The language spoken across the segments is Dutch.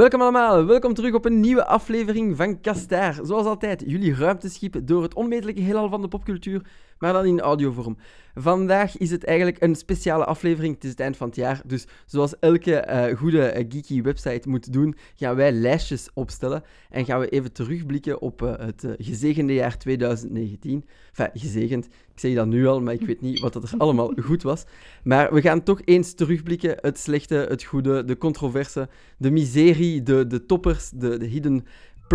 Welkom allemaal, welkom terug op een nieuwe aflevering van Kastaar. Zoals altijd, jullie ruimteschip door het onmetelijke heelal van de popcultuur, maar dan in audiovorm. Vandaag is het eigenlijk een speciale aflevering, het is het eind van het jaar, dus zoals elke eh, goede eh, geeky website moet doen, gaan wij lijstjes opstellen en gaan we even terugblikken op eh, het gezegende jaar 2019. Enfin, gezegend, ik zeg dat nu al, maar ik weet niet wat dat er allemaal goed was. Maar we gaan toch eens terugblikken, het slechte, het goede, de controverse, de miserie, de, de toppers, de, de hidden...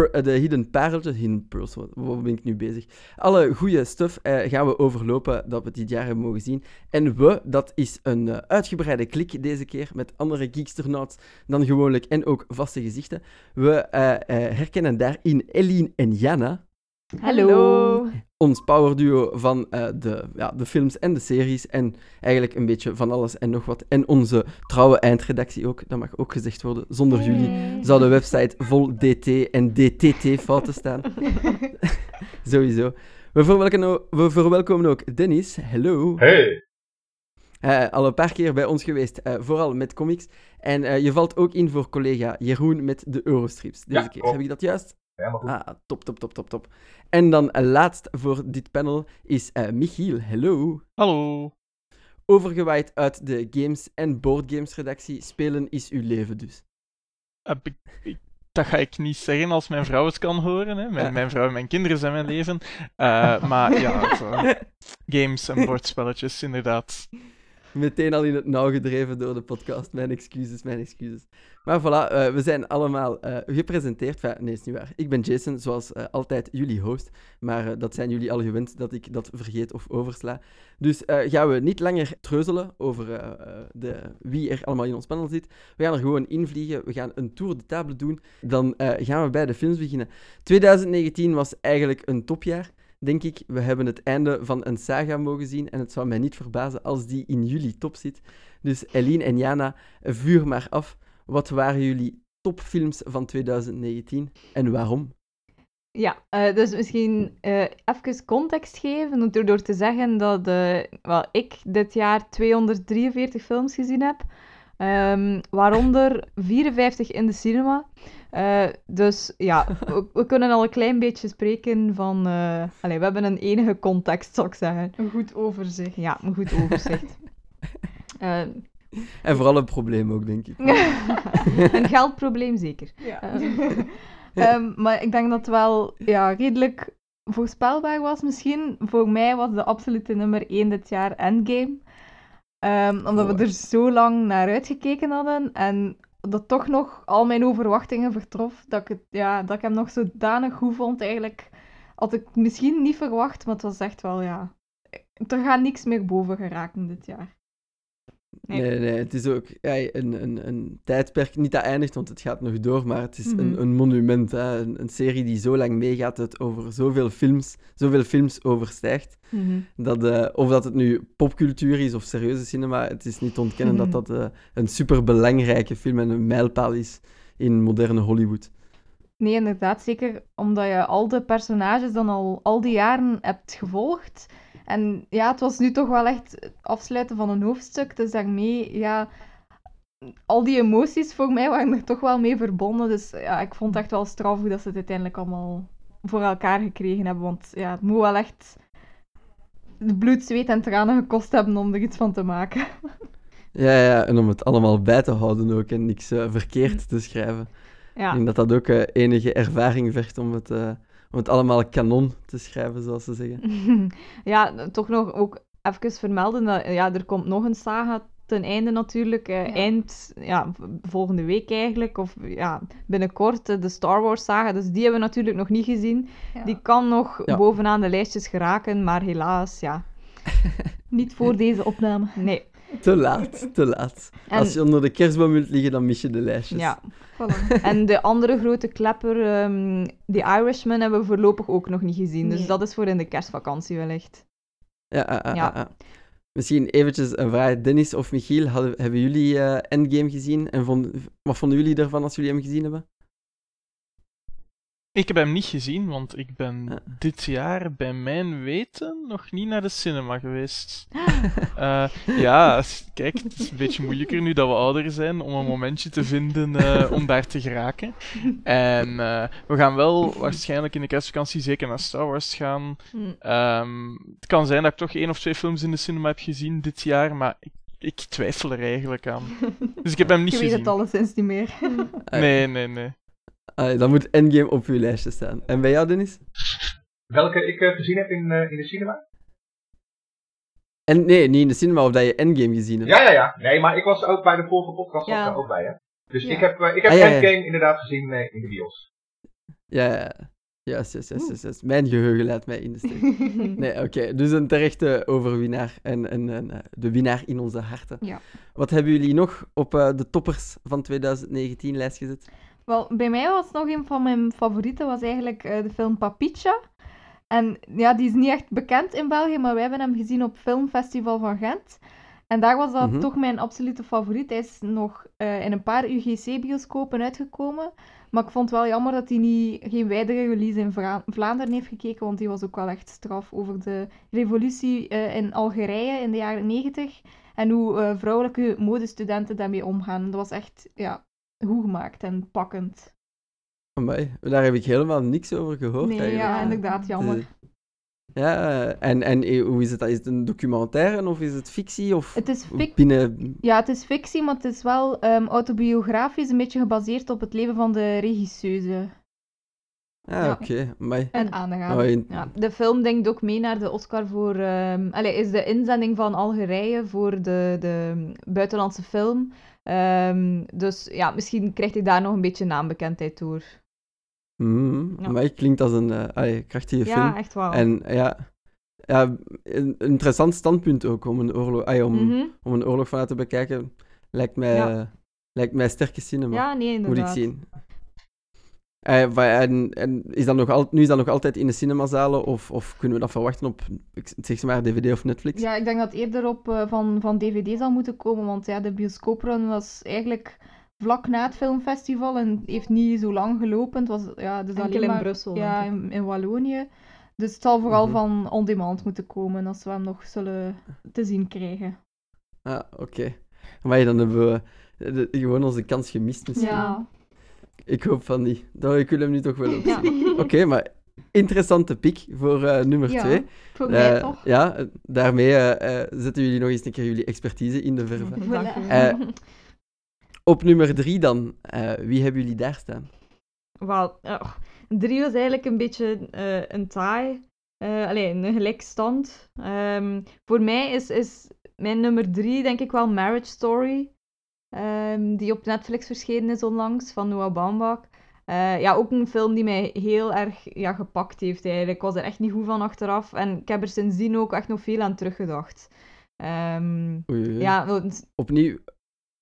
eh, de hidden pareltjes, hidden pearls, wat ben ik nu bezig? Alle goede stuff eh, gaan we overlopen dat we dit jaar hebben mogen zien. En we, dat is een eh, uitgebreide klik deze keer, met andere geeksternauts dan gewoonlijk en ook vaste gezichten. We eh, eh, herkennen daarin Eline en Jana, Hallo. ons powerduo van eh, de, ja, de films en de series. En eigenlijk een beetje van alles en nog wat. En onze trouwe eindredactie ook, dat mag ook gezegd worden. Zonder jullie zou de website vol DT en DTT-fouten staan. Sowieso. We verwelkomen, ook- we verwelkomen ook Dennis. Hallo. Hey! Eh, al een paar keer bij ons geweest, eh, vooral met comics. En eh, je valt ook in voor collega Jeroen met de Eurostrips deze Ja, keer. Heb ik dat juist? Helemaal goed. Ah, top, top, top, top, top. En dan eh, laatst voor dit panel is eh, Michiel. Hallo. Hallo. Overgewaaid uit de games- en boardgames redactie. Spelen is uw leven dus. Heb ik, ik- dat ga ik niet zeggen als mijn vrouw het kan horen. Hè. Mijn, Ja. mijn vrouw en mijn kinderen zijn mijn leven. Eh, maar ja, zo, games en bordspelletjes, inderdaad. Meteen al in het nauw gedreven door de podcast. Mijn excuses, mijn excuses. Maar voilà, eh, we zijn allemaal eh, gepresenteerd. Nee, is niet waar. Ik ben Jason, zoals eh, altijd jullie host. Maar dat zijn jullie al gewend dat ik dat vergeet of oversla. Dus gaan we niet langer treuzelen over de, wie er allemaal in ons panel zit. We gaan er gewoon invliegen. We gaan een tour de table doen. Dan gaan we bij de films beginnen. 2019 was eigenlijk een topjaar denk ik. We hebben het einde van een saga mogen zien en het zou mij niet verbazen als die in jullie top zit. Dus Eline en Jana, vuur maar af. Wat waren jullie topfilms van 2019 en waarom? Ja, eh, dus misschien eh even context geven door, door te zeggen dat eh, ik dit jaar 243 films gezien heb, ehm, waaronder 54 in de cinema. Eh, dus ja, we, we kunnen al een klein beetje spreken van... eh allee, we hebben een enige context, zou ik zeggen. Een goed overzicht. Ja, een goed overzicht. Eh, En vooral een probleem ook, denk ik. een geldprobleem zeker. Ja. Ehm, Ehm, maar ik denk dat het wel ja, redelijk voorspelbaar was misschien. Voor mij was de absolute nummer 1 dit jaar Endgame. Ehm, omdat we er zo lang naar uitgekeken hadden. En dat toch nog al mijn overwachtingen vertrof. Dat ik, het, ja, dat ik hem nog zodanig goed vond. Eigenlijk had ik misschien niet verwacht. Maar het was echt wel, ja... Er gaat niks meer boven geraken dit jaar. Nee. Nee, nee, het is ook ja, een, een, een tijdperk, niet dat eindigt, want het gaat nog door, maar het is Mhm. een, een monument. Hè? Een, een serie die zo lang meegaat, het over zoveel films, zoveel films overstijgt. Mhm. Dat, eh, of dat het nu popcultuur is of serieuze cinema, het is niet te ontkennen dat dat eh, een superbelangrijke film en een mijlpaal is in moderne Hollywood. Nee, inderdaad. Zeker omdat je al de personages dan al, al die jaren hebt gevolgd. En ja, het was nu toch wel echt het afsluiten van een hoofdstuk. Dus daarmee, ja... Al die emoties voor mij waren er toch wel mee verbonden. Dus ja, ik vond het echt wel straf hoe dat ze het uiteindelijk allemaal voor elkaar gekregen hebben. Want ja, het moet wel echt bloed, zweet en tranen gekost hebben om er iets van te maken. Ja, ja, en om het allemaal bij te houden ook en niks eh, verkeerd te schrijven. Ik Ja, denk dat dat ook eh, enige ervaring vergt om het, eh, om het allemaal kanon te schrijven, zoals ze zeggen. ja toch nog ook even vermelden dat ja, er komt nog een saga ten einde natuurlijk. eh, Ja. Eind, ja, volgende week eigenlijk. Of ja, binnenkort eh, de Star Wars saga. Dus die hebben we natuurlijk nog niet gezien. Ja. Die kan nog Ja. bovenaan de lijstjes geraken, maar helaas, ja. Niet voor deze opname. Nee. Te laat, te laat. En, Als je onder de kerstboom wilt liggen, dan mis je de lijstjes. ja. Voilà. en de andere grote klepper, ehm The Irishman, hebben we voorlopig ook nog niet gezien. Dus dat is voor in de kerstvakantie wellicht. Ja, ah, ah, Ja. ah, ah. Misschien eventjes een vraag. Dennis of Michiel, hadden, hebben jullie eh, Endgame gezien? En vond, wat vonden jullie ervan als jullie hem gezien hebben? Ik heb hem niet gezien, want ik ben Ja. dit jaar bij mijn weten nog niet naar de cinema geweest. Eh, ja, kijk, het is een beetje moeilijker nu dat we ouder zijn om een momentje te vinden eh, om daar te geraken. En eh, we gaan wel waarschijnlijk in de kerstvakantie zeker naar Star Wars gaan. Hm. Ehm, het kan zijn dat ik toch één of twee films in de cinema heb gezien dit jaar, maar ik, ik twijfel er eigenlijk aan. Dus ik heb hem niet Je weet gezien. het alleszins niet meer. Nee, nee, nee. Dan moet Endgame op uw lijstje staan. En bij jou, Dennis? Welke ik eh, gezien heb in, eh, in de cinema? En, nee, niet in de cinema, of dat je Endgame gezien hebt. Ja, ja, ja. Nee, maar ik was ook bij de vorige podcast Ja. daar ook bij, hè. Dus Ja. ik heb, eh, ik heb Ah, ja, ja. Endgame inderdaad gezien in de bios. Ja, ja. Yes, yes, yes, yes, yes. Mijn geheugen leidt mij in de steek. Nee, oké. Dus een terechte overwinnaar en, en, en eh, de winnaar in onze harten. Ja. Wat hebben jullie nog op eh, de toppers van 2019 lijst gezet? Wel, bij mij was nog een van mijn favorieten, was eigenlijk eh, de film Papicha. En ja, die is niet echt bekend in België, maar wij hebben hem gezien op Filmfestival van Gent. En daar was dat Mhm. toch mijn absolute favoriet. Hij is nog eh, in een paar UGC-bioscopen uitgekomen. Maar ik vond het wel jammer dat hij niet, geen wijdere release in Vlaanderen heeft gekeken, want die was ook wel echt straf over de revolutie eh, in Algerije in de jaren 90 en hoe eh, vrouwelijke modestudenten daarmee omgaan. Dat was echt ja, goed gemaakt en pakkend. Amai, daar heb ik helemaal niks over gehoord Nee, eigenlijk. ja, inderdaad, jammer. Ja, en, en eh, hoe is het? Is het een documentaire of is het fictie? Of Het is, fic- binnen... ja, het is fictie, maar het is wel ehm, autobiografisch, een beetje gebaseerd op het leven van de regisseuse. Ah, Ja. oké. amai. En aangaan. Oh, in- Ja, de film denkt ook mee naar de Oscar voor... ehm allee, is de inzending van Algerije voor de, de buitenlandse film. Ehm, dus ja, misschien krijgt hij daar nog een beetje naambekendheid door. Mm, Ja. amai, klinkt als een eh, allee, krachtige film. Ja, echt wel. En ja, ja, een interessant standpunt ook om een oorlog, om, Mhm. om een oorlog vanuit te bekijken. Lijkt mij, Ja. lijkt mij sterke cinema, Ja, nee, moet inderdaad. ik zien. Eh, wa- en, en is dat nog al, nu is dat nog altijd in de cinemazalen of, of kunnen we dat verwachten op, ik zeg maar, DVD of Netflix? Ja, ik denk dat het eerder op eh, van, van DVD zal moeten komen, want ja, de bioscooprun was eigenlijk vlak na het filmfestival en heeft niet zo lang gelopen. Het was ja, dus Enkel alleen in maar, Brussel, Ja, denk ik. in, in Wallonië. Dus het zal vooral Mhm. van on-demand moeten komen als we hem nog zullen te zien krijgen. Ah, oké. Maar dan hebben we eh, de- gewoon onze kans gemist misschien. Ja. Ik hoop van niet. Dat, ik wil hem nu toch wel Ja. opzien. Oké, maar interessante pick voor eh, nummer Ja, twee. Voor mij Eh, toch? Ja, eh, daarmee eh, eh, zetten jullie nog eens een keer jullie expertise in de verf. Voilà. Eh, Op nummer drie dan, eh, wie hebben jullie daar staan? Wel, drie was eigenlijk een beetje eh, een taai. eh allee, een gelijkstand. Ehm, voor mij is, is mijn nummer drie denk ik wel Marriage Story. Ehm, die op Netflix verschenen is onlangs, van Noah Baumbach. Eh, ja, ook een film die mij heel erg ja, gepakt heeft eigenlijk. Ik was er echt niet goed van achteraf. En ik heb er sindsdien ook echt nog veel aan teruggedacht. Ehm, Oei, oei. ja, want Opnieuw,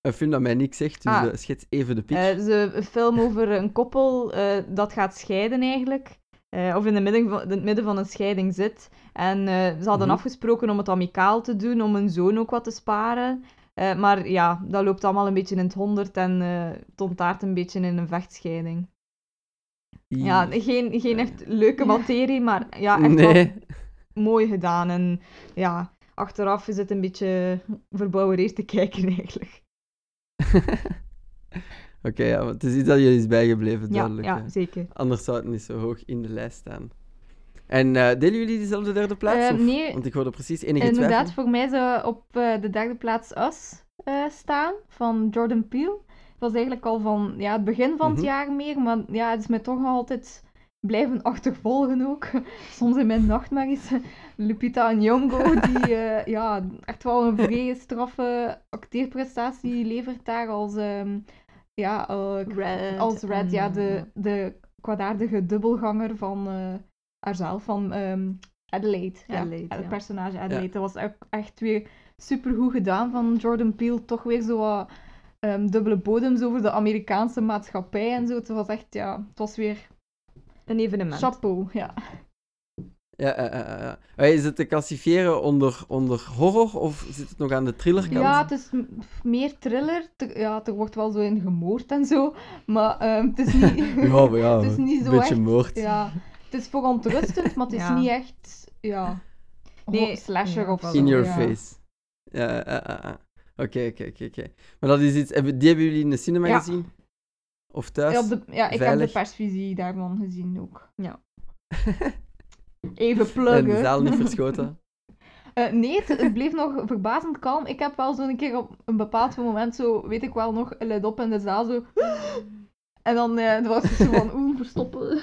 een film dat mij niks zegt, dus Ah. eh, schets even de pitch. Eh, het is een- een film over een koppel eh, dat gaat scheiden eigenlijk. Eh, of in, de midden van, in het midden van een scheiding zit. En eh, ze hadden Mhm. afgesproken om het amicaal te doen, om hun zoon ook wat te sparen. Eh, maar ja, dat loopt allemaal een beetje in het honderd en ontaart een beetje in een vechtscheiding. Ja, geen, geen echt leuke materie, maar ja, echt wel nee. mooi gedaan. En ja, achteraf is het een beetje verbouwereerd te kijken eigenlijk. Oké, ja, maar het is iets dat je is bijgebleven, Ja, duidelijk. ja hè. zeker. Anders zou het niet zo hoog in de lijst staan. En eh, delen jullie diezelfde derde plaats? Eh, of- nee. Want ik hoorde precies enige Inderdaad, twijfel. voor mij zou op eh, de derde plaats Us eh, staan, van Jordan Peele. Het was eigenlijk al van ja, het begin van Mhm. het jaar meer, maar ja, het is mij toch nog altijd blijven achtervolgen ook. Soms in mijn nachtmerries. Lupita Nyong'o, die ja, echt wel een vrij straffe acteerprestatie levert daar als, ehm, ja, Red. als Red, ja, de, de kwaadaardige dubbelganger van eh haarzelf, van ehm, Adelaide. Ja, Adelaide, het personage Adelaide. Dat was ook echt weer supergoed gedaan van Jordan Peele. Toch weer zo wat ehm, dubbele bodems over de Amerikaanse maatschappij en zo. Het was echt, ja, het was weer Een evenement. chapeau, ja. Ja, ja, ja. Eh, Is het te klassifiëren onder, onder horror of zit het nog aan de thrillerkant? Ja, het is meer thriller. Te- ja, er wordt wel zo in gemoord en zo. Maar ehm, het is niet... Ja, maar ja, het is niet een zo beetje echt... moord. Ja, het is verontrustend, maar het is Ja. niet echt... Ja... Nee, slasher of zo. In your ja. face. Ja, ja, ja, ja. Oké, oké, oké, oké. Maar dat is iets... hebben- Die hebben jullie in de cinema Ja. gezien? Of thuis? Ja, op de, ja, ik heb de persvisie daarvan gezien ook. Ja. Even en pluggen. de zaal niet verschoten? Eh, nee, het, het bleef nog verbazend kalm. Ik heb wel zo'n keer op een bepaald moment zo, weet ik wel nog, let op in de zaal zo... En dan eh, was het zo van, oeh, verstoppen.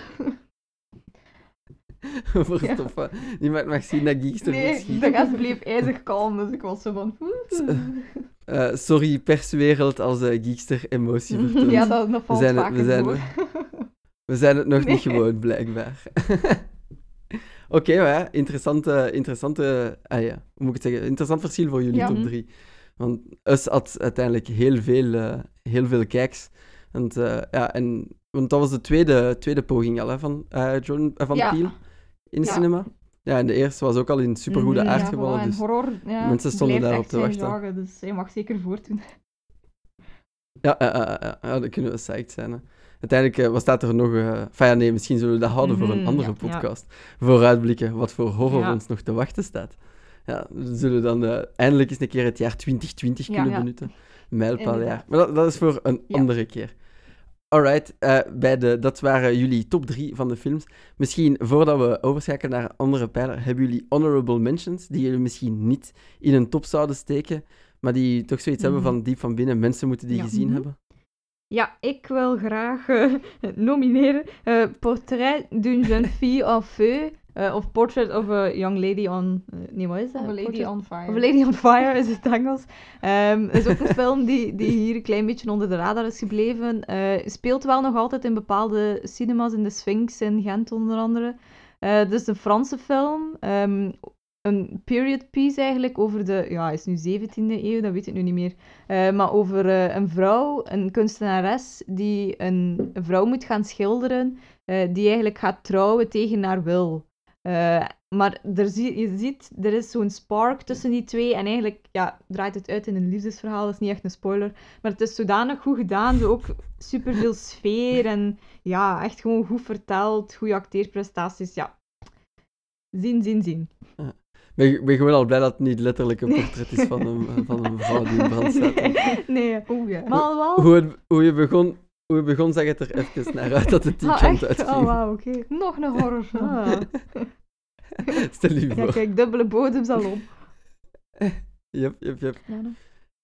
Verstoppen. Niemand mag zien dat Geekster Nee, verschiet. de rest bleef ijzig kalm, dus ik was zo van... Eh, sorry, perswereld, als eh, Geekster emotie vertoont. Ja, dat, dat we, valt zijn het, we, zijn, we zijn het nog Nee. niet gewoon, blijkbaar. Oké, ja, interessante, interessante ah ja, hoe moet ik het zeggen? Interessant verschil voor jullie Ja. top Mhm. 3. Want Us had uiteindelijk heel veel, eh, heel veel kijks. Want, eh, ja, en, want dat was de tweede, tweede poging al hè, van Jordan, eh, van Ja. Peele in de Ja. cinema. Ja, en de eerste was ook al in supergoede Mhm, aard Ja, gevallen. voilà, en dus horror, ja, mensen stonden daarop te wachten. dus hij mag zeker voortdoen. Ja, ja, ja, ja, ja, dan kunnen we psyched zijn. Hè. Uiteindelijk, eh, wat staat er nog? enfin, ja, nee, misschien zullen we dat houden voor een Mhm, andere ja, ja. podcast. Vooruitblikken wat voor horror Ja. ons nog te wachten staat. Ja, we zullen dan eh, eindelijk eens een keer het jaar 2020 Ja, kunnen ja. benutten. Mijlpaaljaar. Maar dat, dat is voor een Ja. andere keer. Alright, eh, bij de, dat waren jullie top 3 van de films. Misschien voordat we overschakelen naar andere pijler, hebben jullie honorable mentions die jullie misschien niet in een top zouden steken, maar die toch zoiets hebben Mhm. van diep van binnen. Mensen moeten die Ja. gezien Mhm. hebben. Ja, ik wil graag eh, nomineren eh, Portrait d'une jeune fille en feu. Eh, of Portrait of a Young Lady on... eh, nee, wat is dat? Of a Lady Portrait- on Fire. Of a Lady on Fire is het Engels. Ehm is ook een film die, die hier een klein beetje onder de radar is gebleven. Eh, speelt wel nog altijd in bepaalde cinemas, in de Sphinx in Gent onder andere. Is een Franse film. ehm, een period piece eigenlijk over de, ja, is nu 17e eeuw, dat weet ik nu niet meer. Maar over een vrouw, een kunstenares, die een, een vrouw moet gaan schilderen, die eigenlijk gaat trouwen tegen haar wil. Eh, maar er zie, je ziet, er is zo'n spark tussen die twee. En eigenlijk ja, draait het uit in een liefdesverhaal. Dat is niet echt een spoiler. Maar het is zodanig goed gedaan. Zo ook superveel sfeer. En ja, echt gewoon goed verteld. Goede acteerprestaties. Ja. Zien, zien, zien. Ik ben, ben gewoon al blij dat het niet letterlijk een portret is van een, van een vrouw die in brand staat. Nee, nee. Oeh, ja. Maar wel... Hoe, het- hoe, je begon, je begon, zag het er even naar uit dat het die Ah, kant uitging. Oh, wauw, oké. Nog een horrorfilm. Ah. Stel je Ja, voor. kijk, dubbele bodemsalon. Yep. Ja, dan.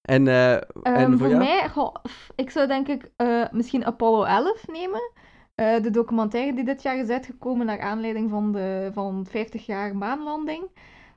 En, eh, en Ehm, voor voor mij, goh, ik zou denk ik eh, misschien Apollo 11 nemen. Eh, de documentaire die dit jaar is uitgekomen naar aanleiding van de van 50 jaar maanlanding.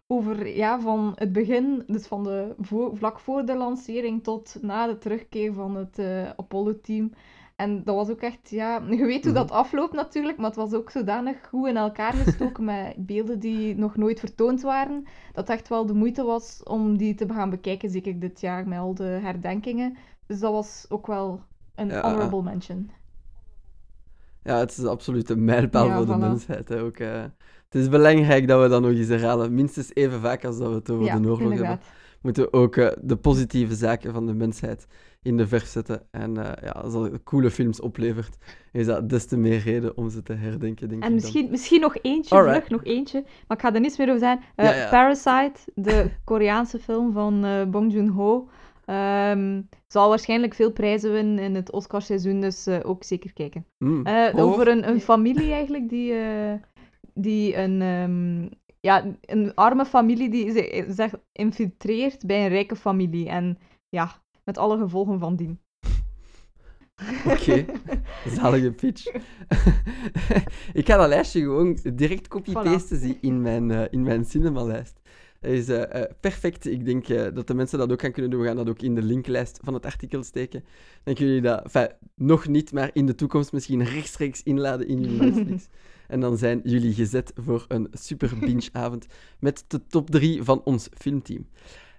Over ja, van het begin, dus van de voor, vlak voor de lancering tot na de terugkeer van het Apollo-team. En dat was ook echt, ja, je weet hoe Mhm. dat afloopt natuurlijk, maar het was ook zodanig goed in elkaar gestoken met beelden die nog nooit vertoond waren. Dat het echt wel de moeite was om die te gaan bekijken, zeker dit jaar met al de herdenkingen. Dus dat was ook wel een Ja. honorable mention. Ja, het is een absolute mijlpaal Ja, voor de voilà. mensheid. Hè, ook, eh. het is belangrijk dat we dat nog eens herhalen. Minstens even vaak als dat we het over ja, de oorlog hebben. Moeten we ook eh, de positieve zaken van de mensheid in de verf zetten. En eh, ja, als dat coole films oplevert, is dat des te meer reden om ze te herdenken, denk En ik misschien, misschien nog eentje, Alright. vlug, nog eentje. Maar ik ga er niets meer over zijn. Eh, Ja, ja. Parasite, de Koreaanse film van eh, Bong Joon-ho. Ehm, zal waarschijnlijk veel prijzen winnen in het Oscarseizoen, dus ook zeker kijken. Mm. Over een, een familie eigenlijk die, die een, ehm, ja, een arme familie die zich infiltreert bij een rijke familie. En ja, met alle gevolgen van dien. Oké, zalige pitch. ik ga dat lijstje gewoon direct copy-pasten zien in mijn, eh, in mijn cinemalijst. Dat is eh, eh, perfect. Ik denk dat de mensen dat ook gaan kunnen doen. We gaan dat ook in de linklijst van het artikel steken. Dan kunnen jullie dat, enfin, nog niet, maar in de toekomst misschien rechtstreeks inladen in jullie Netflix. en dan zijn jullie gezet voor een super binge-avond met de top 3 van ons filmteam.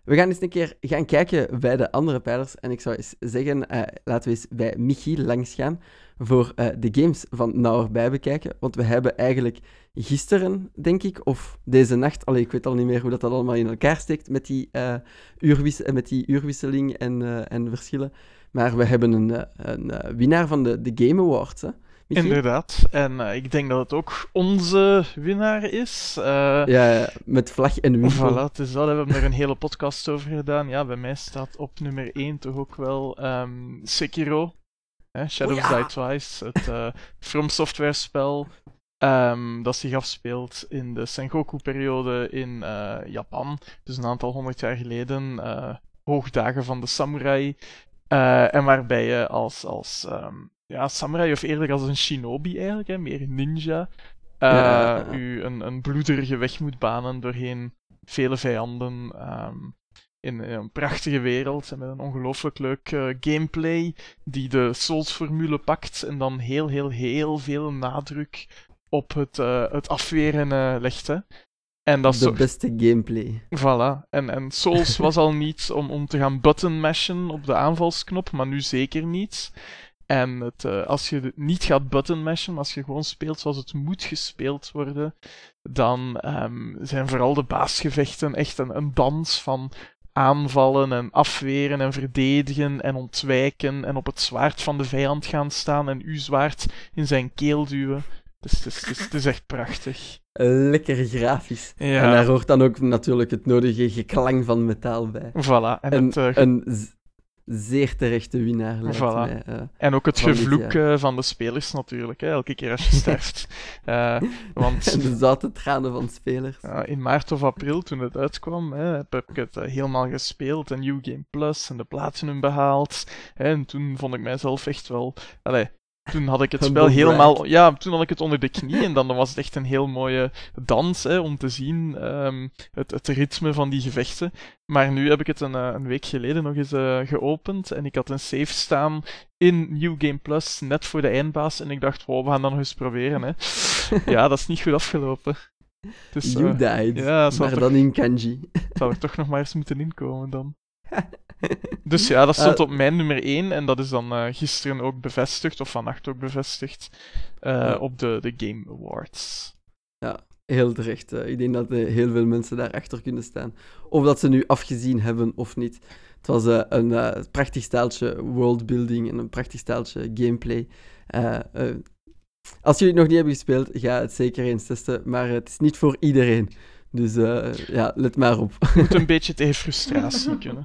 We gaan eens een keer gaan kijken bij de andere pijlers. En ik zou eens zeggen, eh, laten we eens bij Michiel langs gaan voor eh, de games van nauwerbij bekijken. Want we hebben eigenlijk gisteren, denk ik, of deze nacht, allee, ik weet al niet meer hoe dat, dat allemaal in elkaar steekt met die, eh, uurwis- met die uurwisseling en, en verschillen. Maar we hebben een, een winnaar van de, de Game Awards, hè? Michiel? Inderdaad. En eh, ik denk dat het ook onze winnaar is. Eh, Ja, ja, met vlag en wimpel. Voilà, het is dat. We hebben er een hele podcast over gedaan. Ja, bij mij staat op nummer 1 toch ook wel ehm, Sekiro. Hè, Shadows Oh ja. Die Twice. Het eh, From Software spel. ehm, dat zich afspeelt in de Sengoku-periode in eh, Japan. Dus een aantal honderd jaar geleden. eh, hoogdagen van de samurai. Eh, en waarbij je als, als ehm, ja, samurai, of eerder als een shinobi eigenlijk, hè, meer ninja, eh, Ja. u een, een bloederige weg moet banen doorheen vele vijanden. ehm, in, in een prachtige wereld en met een ongelooflijk leuk eh, gameplay die de Souls-formule pakt en dan heel, heel, heel veel nadruk op het, eh, het afweren legt. Hè. En dat de beste gameplay. Voilà. En, en Souls was al niet om, om te gaan button mashen op de aanvalsknop, maar nu zeker niet. En het, eh, als je niet gaat button mashen, maar als je gewoon speelt zoals het moet gespeeld worden, dan ehm, zijn vooral de baasgevechten echt een, een dans van aanvallen en afweren en verdedigen en ontwijken en op het zwaard van de vijand gaan staan en uw zwaard in zijn keel duwen. Dus het is, het is, het is echt prachtig. Lekker grafisch. Ja. En daar hoort dan ook natuurlijk het nodige geklang van metaal bij. Voilà. En, En het, eh, een z- zeer terechte winnaar, lijkt Voilà. mij. eh. En ook het van gevloek eh, van de spelers natuurlijk, hè, elke keer als je sterft. Eh, want en de zoute tranen van spelers. in maart of april, toen het uitkwam, hè, heb ik het helemaal gespeeld en New Game Plus en de platinum behaald. Hè, en toen vond ik mijzelf echt wel... Allee, toen had ik het spel helemaal... Ja, toen had ik het onder de knie en dan was het echt een heel mooie dans hè, om te zien ehm, het, het ritme van die gevechten. Maar nu heb ik het een, eh, een week geleden nog eens eh, geopend en ik had een save staan in New Game Plus, net voor de eindbaas. En ik dacht, wow, we gaan dat nog eens proberen. Hè. Ja, dat is niet goed afgelopen. Dus you eh, died. ja, maar toch- dan in kanji. zou er toch nog maar eens moeten inkomen dan. Dus ja, dat stond Eh, op mijn nummer 1 en dat is dan eh, gisteren ook bevestigd, of vannacht ook bevestigd, eh, Ja. op de, de Game Awards. Heel terecht. ik denk dat heel veel mensen daarachter kunnen staan. Of dat ze nu afgezien hebben of niet. Het was een prachtig staaltje worldbuilding en een prachtig staaltje gameplay. Als jullie het nog niet hebben gespeeld, ga het zeker eens testen. Maar het is niet voor iedereen. Dus eh, ja, let maar op. Moet een beetje tegen frustratie kunnen.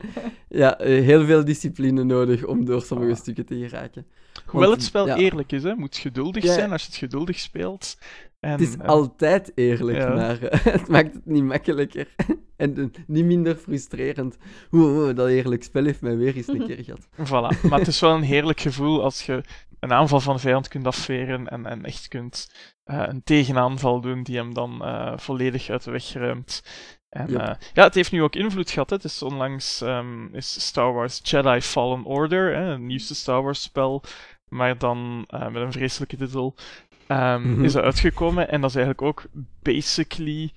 ja, eh, heel veel discipline nodig om door sommige Ah. stukken te geraken. Hoewel Want, het spel ja. eerlijk is, hè. moet geduldig Ja. zijn als je het geduldig speelt. En, Het is en- altijd eerlijk, Ja. maar eh, het maakt het niet makkelijker. en eh, niet minder frustrerend. Oeh, dat eerlijk spel heeft mij weer eens een keer gehad. Voilà. Maar het is wel een heerlijk gevoel als je een aanval van de vijand kunt afveren en, en echt kunt eh, een tegenaanval doen die hem dan eh, volledig uit de weg ruimt. En Yep. eh, ja, het heeft nu ook invloed gehad. Hè. Het is onlangs ehm, is Star Wars Jedi Fallen Order, hè, het nieuwste Star Wars spel, maar dan met een vreselijke titel, ehm, Mhm. is dat uitgekomen. En dat is eigenlijk ook basically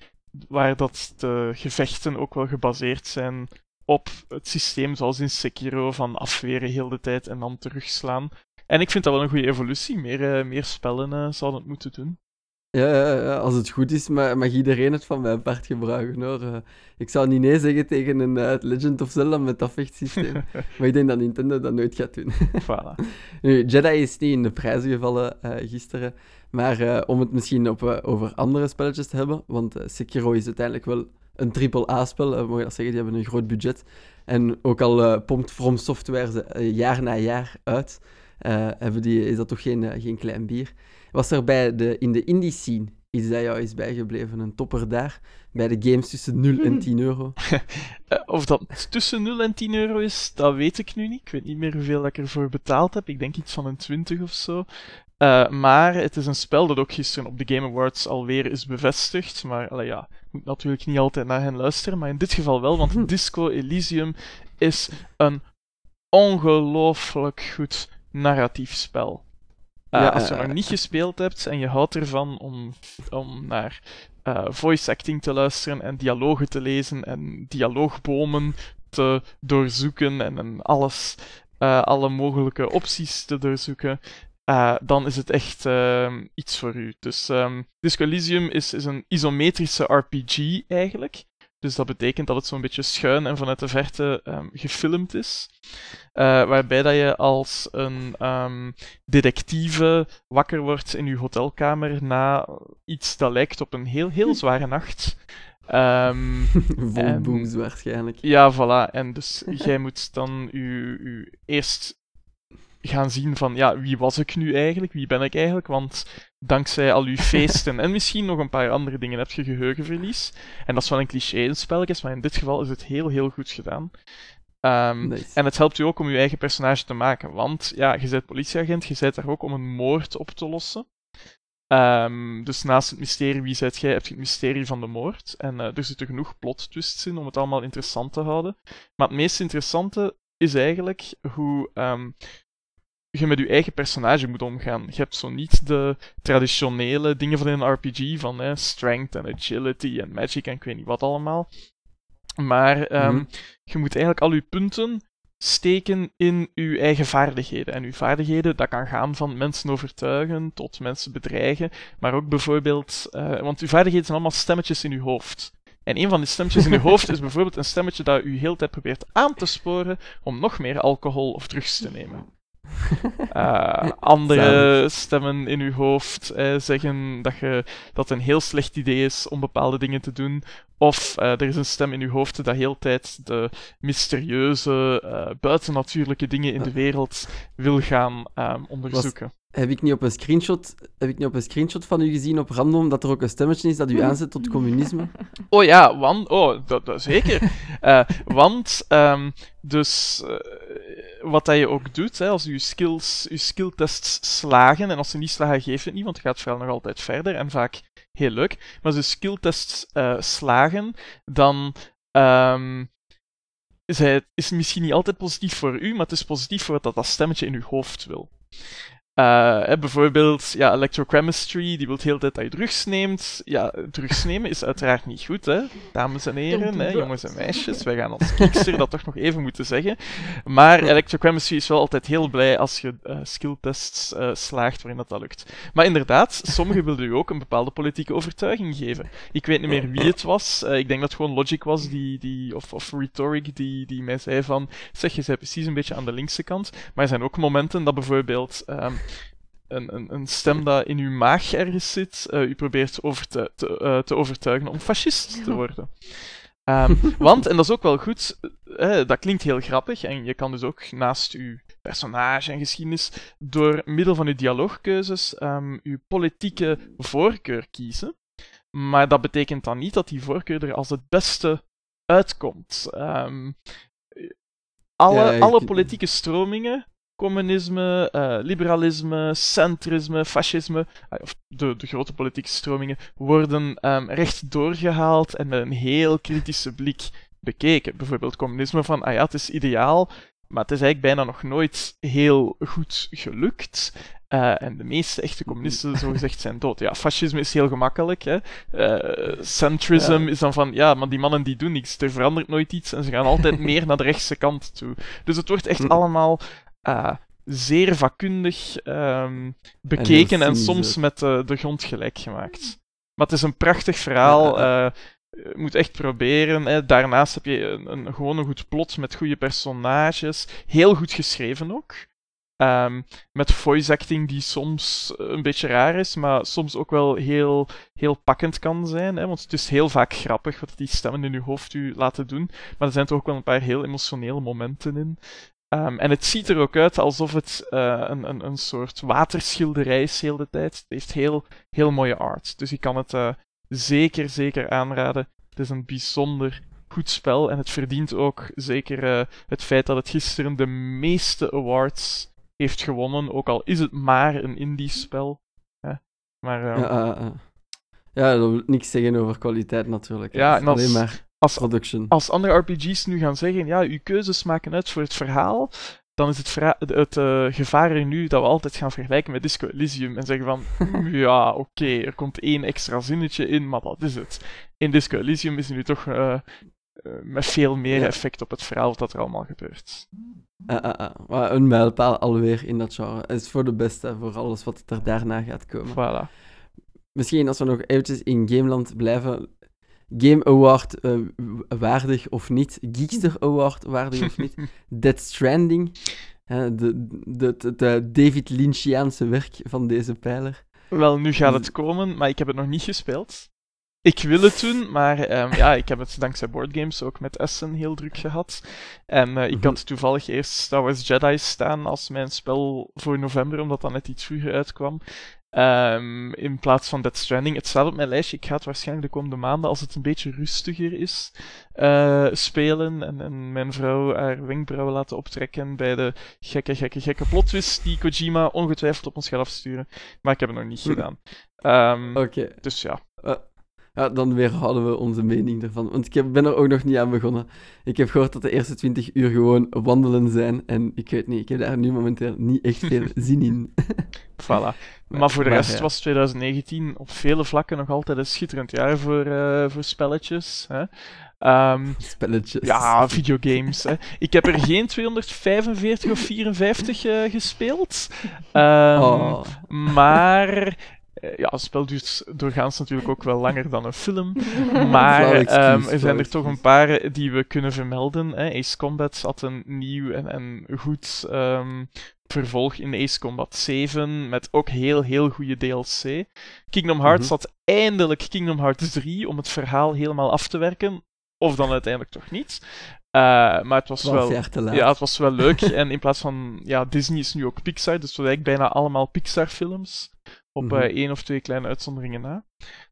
waar dat de gevechten ook wel gebaseerd zijn op het systeem zoals in Sekiro van afweren heel de tijd en dan terugslaan. En ik vind dat wel een goede evolutie. Meer, eh, meer spellen eh, zouden het moeten doen. Ja, ja, ja, als het goed is, ma- mag iedereen het van mijn part gebruiken hoor. Eh, ik zou niet nee zeggen tegen een Legend of Zelda met dat vechtsysteem. maar ik denk dat Nintendo dat nooit gaat doen. voilà. Nu, Jedi is niet in de prijzen gevallen gisteren. Maar om het misschien op, over andere spelletjes te hebben. Want Sekiro is uiteindelijk wel een AAA-spel. je dat zeggen, die hebben een groot budget. En ook al pompt From Software ze jaar na jaar uit. Eh, hebben die, is dat toch geen, eh, geen klein bier. Was er bij de, in de indie scene iets dat jou is bijgebleven? Een topper daar? Bij de games tussen 0 en 10 euro? Eh, of dat tussen 0 en 10 euro is, dat weet ik nu niet. Ik weet niet meer hoeveel ik ervoor betaald heb. Ik denk iets van een 20 of zo. Maar het is een spel dat ook gisteren op de Game Awards alweer is bevestigd. Maar allee, ja, ik moet natuurlijk niet altijd naar hen luisteren. Maar in dit geval wel, want Disco Elysium is een ongelooflijk goed narratief spel. Eh, Ja, als je eh, nog niet gespeeld hebt en je houdt ervan om, om naar eh, voice acting te luisteren en dialogen te lezen en dialoogbomen te doorzoeken en, en alles, eh, alle mogelijke opties te doorzoeken, eh, dan is het echt ehm, iets voor u. Dus ehm Disco Elysium is, is een isometrische RPG eigenlijk. Dus dat betekent dat het zo'n beetje schuin en vanuit de verte ehm, gefilmd is. Eh, waarbij dat je als een ehm, detectieve wakker wordt in je hotelkamer na iets dat lijkt op een heel, heel zware nacht. Ehm, Vol En- booms waarschijnlijk. ja, voilà. En dus jij moet dan u eerst gaan zien van, ja, wie was ik nu eigenlijk? Wie ben ik eigenlijk? Want dankzij al uw feesten en misschien nog een paar andere dingen heb je geheugenverlies. En dat is wel een cliché in spelletjes, maar in dit geval is het heel, heel goed gedaan. Ehm, Nice. en het helpt u ook om uw eigen personage te maken, want ja, je bent politieagent, je bent daar ook om een moord op te lossen. Ehm, dus naast het mysterie wie zijt jij, heb je het mysterie van de moord. En eh, er zitten genoeg plot twists in om het allemaal interessant te houden. Maar het meest interessante is eigenlijk hoe ehm, je met je eigen personage moet omgaan. Je hebt zo niet de traditionele dingen van een RPG, van hè, strength en agility en magic en ik weet niet wat allemaal. Maar ehm, Mhm. je moet eigenlijk al je punten steken in uw eigen vaardigheden. En uw vaardigheden, dat kan gaan van mensen overtuigen tot mensen bedreigen, maar ook bijvoorbeeld, eh, want uw vaardigheden zijn allemaal stemmetjes in uw hoofd. En een van die stemmetjes in uw hoofd is bijvoorbeeld een stemmetje dat u heel tijd probeert aan te sporen om nog meer alcohol of drugs te nemen. Eh, andere Zalig. stemmen in uw hoofd eh, zeggen dat, je, dat het een heel slecht idee is om bepaalde dingen te doen. Of eh, er is een stem in uw hoofd dat heel tijd de mysterieuze, eh, buitennatuurlijke dingen in de wereld wil gaan ehm, onderzoeken. Heb ik, niet op een screenshot, heb ik niet op een screenshot van u gezien op random dat er ook een stemmetje is dat u aanzet tot communisme? Oh ja, want... Oh, dat, dat zeker. Eh, want, ehm, dus... wat dat je ook doet, hè, als je skills, je skilltests slagen, en als ze niet slagen, geeft het niet, want je gaat vooral nog altijd verder, en vaak heel leuk. Maar als je skilltests eh, slagen, dan... ehm, is het misschien niet altijd positief voor u, maar het is positief voor wat dat, dat stemmetje in uw hoofd wil. Eh, bijvoorbeeld, ja, electrochemistry, die wil de hele tijd dat je drugs neemt. Ja, drugs nemen is uiteraard niet goed, hè, dames en heren, hè, jongens en meisjes. Wij gaan als kiekster dat toch nog even moeten zeggen. Maar electrochemistry is wel altijd heel blij als je eh, skilltests eh, slaagt waarin dat, dat lukt. Maar inderdaad, sommigen wilden u ook een bepaalde politieke overtuiging geven. Ik weet niet meer wie het was. ik denk dat het gewoon Logic was, die, die, of, of Rhetoric, die, die mij zei van... Zeg, je bent precies een beetje aan de linkse kant. Maar er zijn ook momenten dat bijvoorbeeld... ehm, een, een, een stem dat in uw maag ergens zit, eh, u probeert over te, te, eh, te overtuigen om fascist te worden. Ehm, want, en dat is ook wel goed, eh, dat klinkt heel grappig, en je kan dus ook naast uw personage en geschiedenis door middel van uw dialoogkeuzes ehm, uw politieke voorkeur kiezen. Maar dat betekent dan niet dat die voorkeur er als het beste uitkomt. Ehm, alle, Ja, alle politieke stromingen, communisme, eh, liberalisme, centrisme, fascisme, ah, of de, de grote politieke stromingen, worden ehm, recht doorgehaald en met een heel kritische blik bekeken. Bijvoorbeeld communisme van, ah ja, het is ideaal, maar het is eigenlijk bijna nog nooit heel goed gelukt. Eh, en de meeste echte communisten, zogezegd, zijn dood. Ja, fascisme is heel gemakkelijk. Hè. Eh, centrism Ja. is dan van, ja, maar die mannen die doen niks. Er verandert nooit iets en ze gaan altijd meer naar de rechtse kant toe. Dus het wordt echt Hm. allemaal eh, zeer vakkundig ehm, bekeken en, soms met eh, de grond gelijk gemaakt. Maar het is een prachtig verhaal. Eh, je moet echt proberen. Hè. Daarnaast heb je een, een, gewoon een goed plot met goede personages. Heel goed geschreven ook. Ehm, met voice acting die soms een beetje raar is, maar soms ook wel heel, heel pakkend kan zijn. Hè? Want het is heel vaak grappig wat die stemmen in je hoofd u laten doen. Maar er zijn toch ook wel een paar heel emotionele momenten in. Ehm, en het ziet er ook uit alsof het eh, een, een, een soort waterschilderij is heel de tijd. Het heeft heel, heel mooie art. Dus ik kan het eh, zeker, zeker aanraden. Het is een bijzonder goed spel en het verdient ook zeker eh, het feit dat het gisteren de meeste awards heeft gewonnen. Ook al is het maar een indie-spel. Hè. Maar ehm, Ja, ja, dat wil niks zeggen over kwaliteit natuurlijk. Ja, is alleen maar als, als andere RPG's nu gaan zeggen, ja, uw keuzes maken uit voor het verhaal, dan is het, het eh, gevaar er nu dat we altijd gaan vergelijken met Disco Elysium en zeggen van, "Mm, ja, oké, er komt één extra zinnetje in, maar dat is het. In Disco Elysium is er nu toch eh, eh, met veel meer Ja. effect op het verhaal wat er allemaal gebeurt. Ah, ah, ah. Maar een mijlpaal alweer in dat genre. Het is voor de beste, voor alles wat er daarna gaat komen. Voilà. Misschien als we nog eventjes in Gameland blijven. Game Award eh, waardig of niet. Geekster Award waardig of niet. Dead Stranding. hè, de, de, de, de David Lynchiaanse werk van deze pijler. Wel, nu gaat het komen, maar ik heb het nog niet gespeeld. Ik wil het doen, maar ehm, ja, ik heb het dankzij boardgames ook met Essen heel druk gehad. En eh, ik Mhm. had toevallig eerst Star Wars Jedi staan als mijn spel voor november, omdat dat net iets vroeger uitkwam. Ehm, in plaats van Dead Stranding. Het staat op mijn lijstje. Ik ga het waarschijnlijk de komende maanden, als het een beetje rustiger is, eh, spelen. En, en mijn vrouw haar wenkbrauwen laten optrekken bij de gekke, gekke, gekke plot twist die Kojima ongetwijfeld op ons gaat afsturen. Maar ik heb het nog niet Hm. gedaan. Ehm, Oké. Dus ja. Ja, dan weerhouden we onze mening ervan. Want ik heb- ben er ook nog niet aan begonnen. Ik heb gehoord dat de eerste 20 uur gewoon wandelen zijn. En ik weet niet, ik heb daar nu momenteel niet echt veel zin in. Voilà. Maar voor de maar rest ja. was 2019 op vele vlakken nog altijd een schitterend jaar voor, eh, voor spelletjes. Hè? Ehm, Spelletjes. ja, videogames. Hè. Ik heb er geen 245 of 54 eh, gespeeld. Oh. Maar. Eh, Ja, een spel duurt doorgaans natuurlijk ook wel langer dan een film. Maar ehm, er zijn er toch een paar die we kunnen vermelden. Hè. Ace Combat had een nieuw en, en goed ehm, vervolg in Ace Combat 7. Met ook heel, heel goede DLC. Kingdom Hearts Mhm. had eindelijk Kingdom Hearts 3 om het verhaal helemaal af te werken. Of dan uiteindelijk toch niet. Eh, maar het was 12 wel. jaar te laat. Ja, het was wel leuk. en in plaats van. Ja, Disney is nu ook Pixar, dus het was eigenlijk bijna allemaal Pixar-films. Op eh, één of twee kleine uitzonderingen na.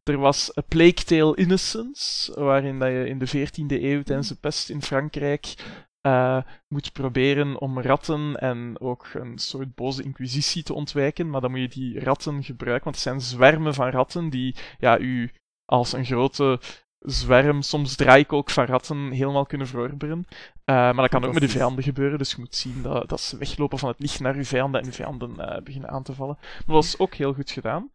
Er was A Plague Tale Innocence, waarin dat je in de 14e eeuw tijdens de pest in Frankrijk eh, moet proberen om ratten en ook een soort boze inquisitie te ontwijken. Maar dan moet je die ratten gebruiken, want het zijn zwermen van ratten die ja, u als een grote zwerm, soms draaikolk van ratten, helemaal kunnen verorberen. Eh, maar dat kan ook met de vijanden gebeuren, dus je moet zien dat, dat ze weglopen van het licht naar uw vijanden en uw vijanden eh, beginnen aan te vallen. Maar dat was ook heel goed gedaan.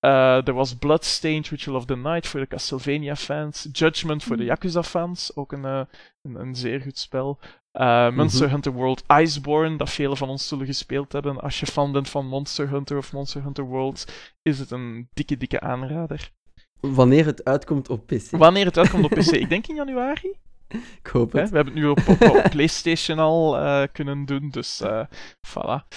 Eh, er was Bloodstained Ritual of the Night voor de Castlevania-fans. Judgment voor de Yakuza-fans, ook een, een, een zeer goed spel. Monster Mhm. Hunter World Iceborne, dat velen van ons zullen gespeeld hebben. Als je fan bent van Monster Hunter of Monster Hunter World, is het een dikke, dikke aanrader. Wanneer het uitkomt op PC. Wanneer het uitkomt op PC? Ik denk in januari. Ik hoop Hè? het. We hebben het nu op, op, op PlayStation al eh, kunnen doen, dus eh voilà.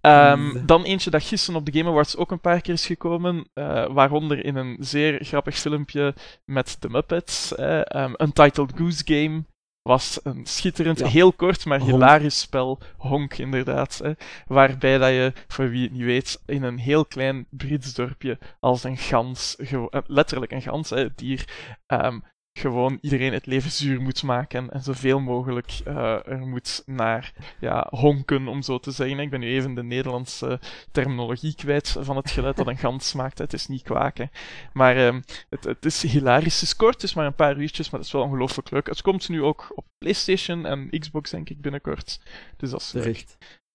Ehm, Yes. dan eentje dat gisteren op de Game Awards ook een paar keer is gekomen, eh, waaronder in een zeer grappig filmpje met de Muppets. ehm, Untitled Goose Game was een schitterend, Ja. heel kort, maar Honk. hilarisch spel. Honk, inderdaad. Hè, waarbij dat je, voor wie het niet weet, in een heel klein Brits dorpje als een gans, eh, letterlijk een gans, hè, het dier, ehm, gewoon iedereen het leven zuur moet maken en zoveel mogelijk eh, er moet naar ja, honken, om zo te zeggen. Ik ben nu even de Nederlandse terminologie kwijt van het geluid dat een gans maakt. Het is niet kwaken. Maar ehm, het, het is hilarisch. Het is kort, het is maar een paar uurtjes, maar het is wel ongelooflijk leuk. Het komt nu ook op PlayStation en Xbox, denk ik, binnenkort. Dus dat is leuk.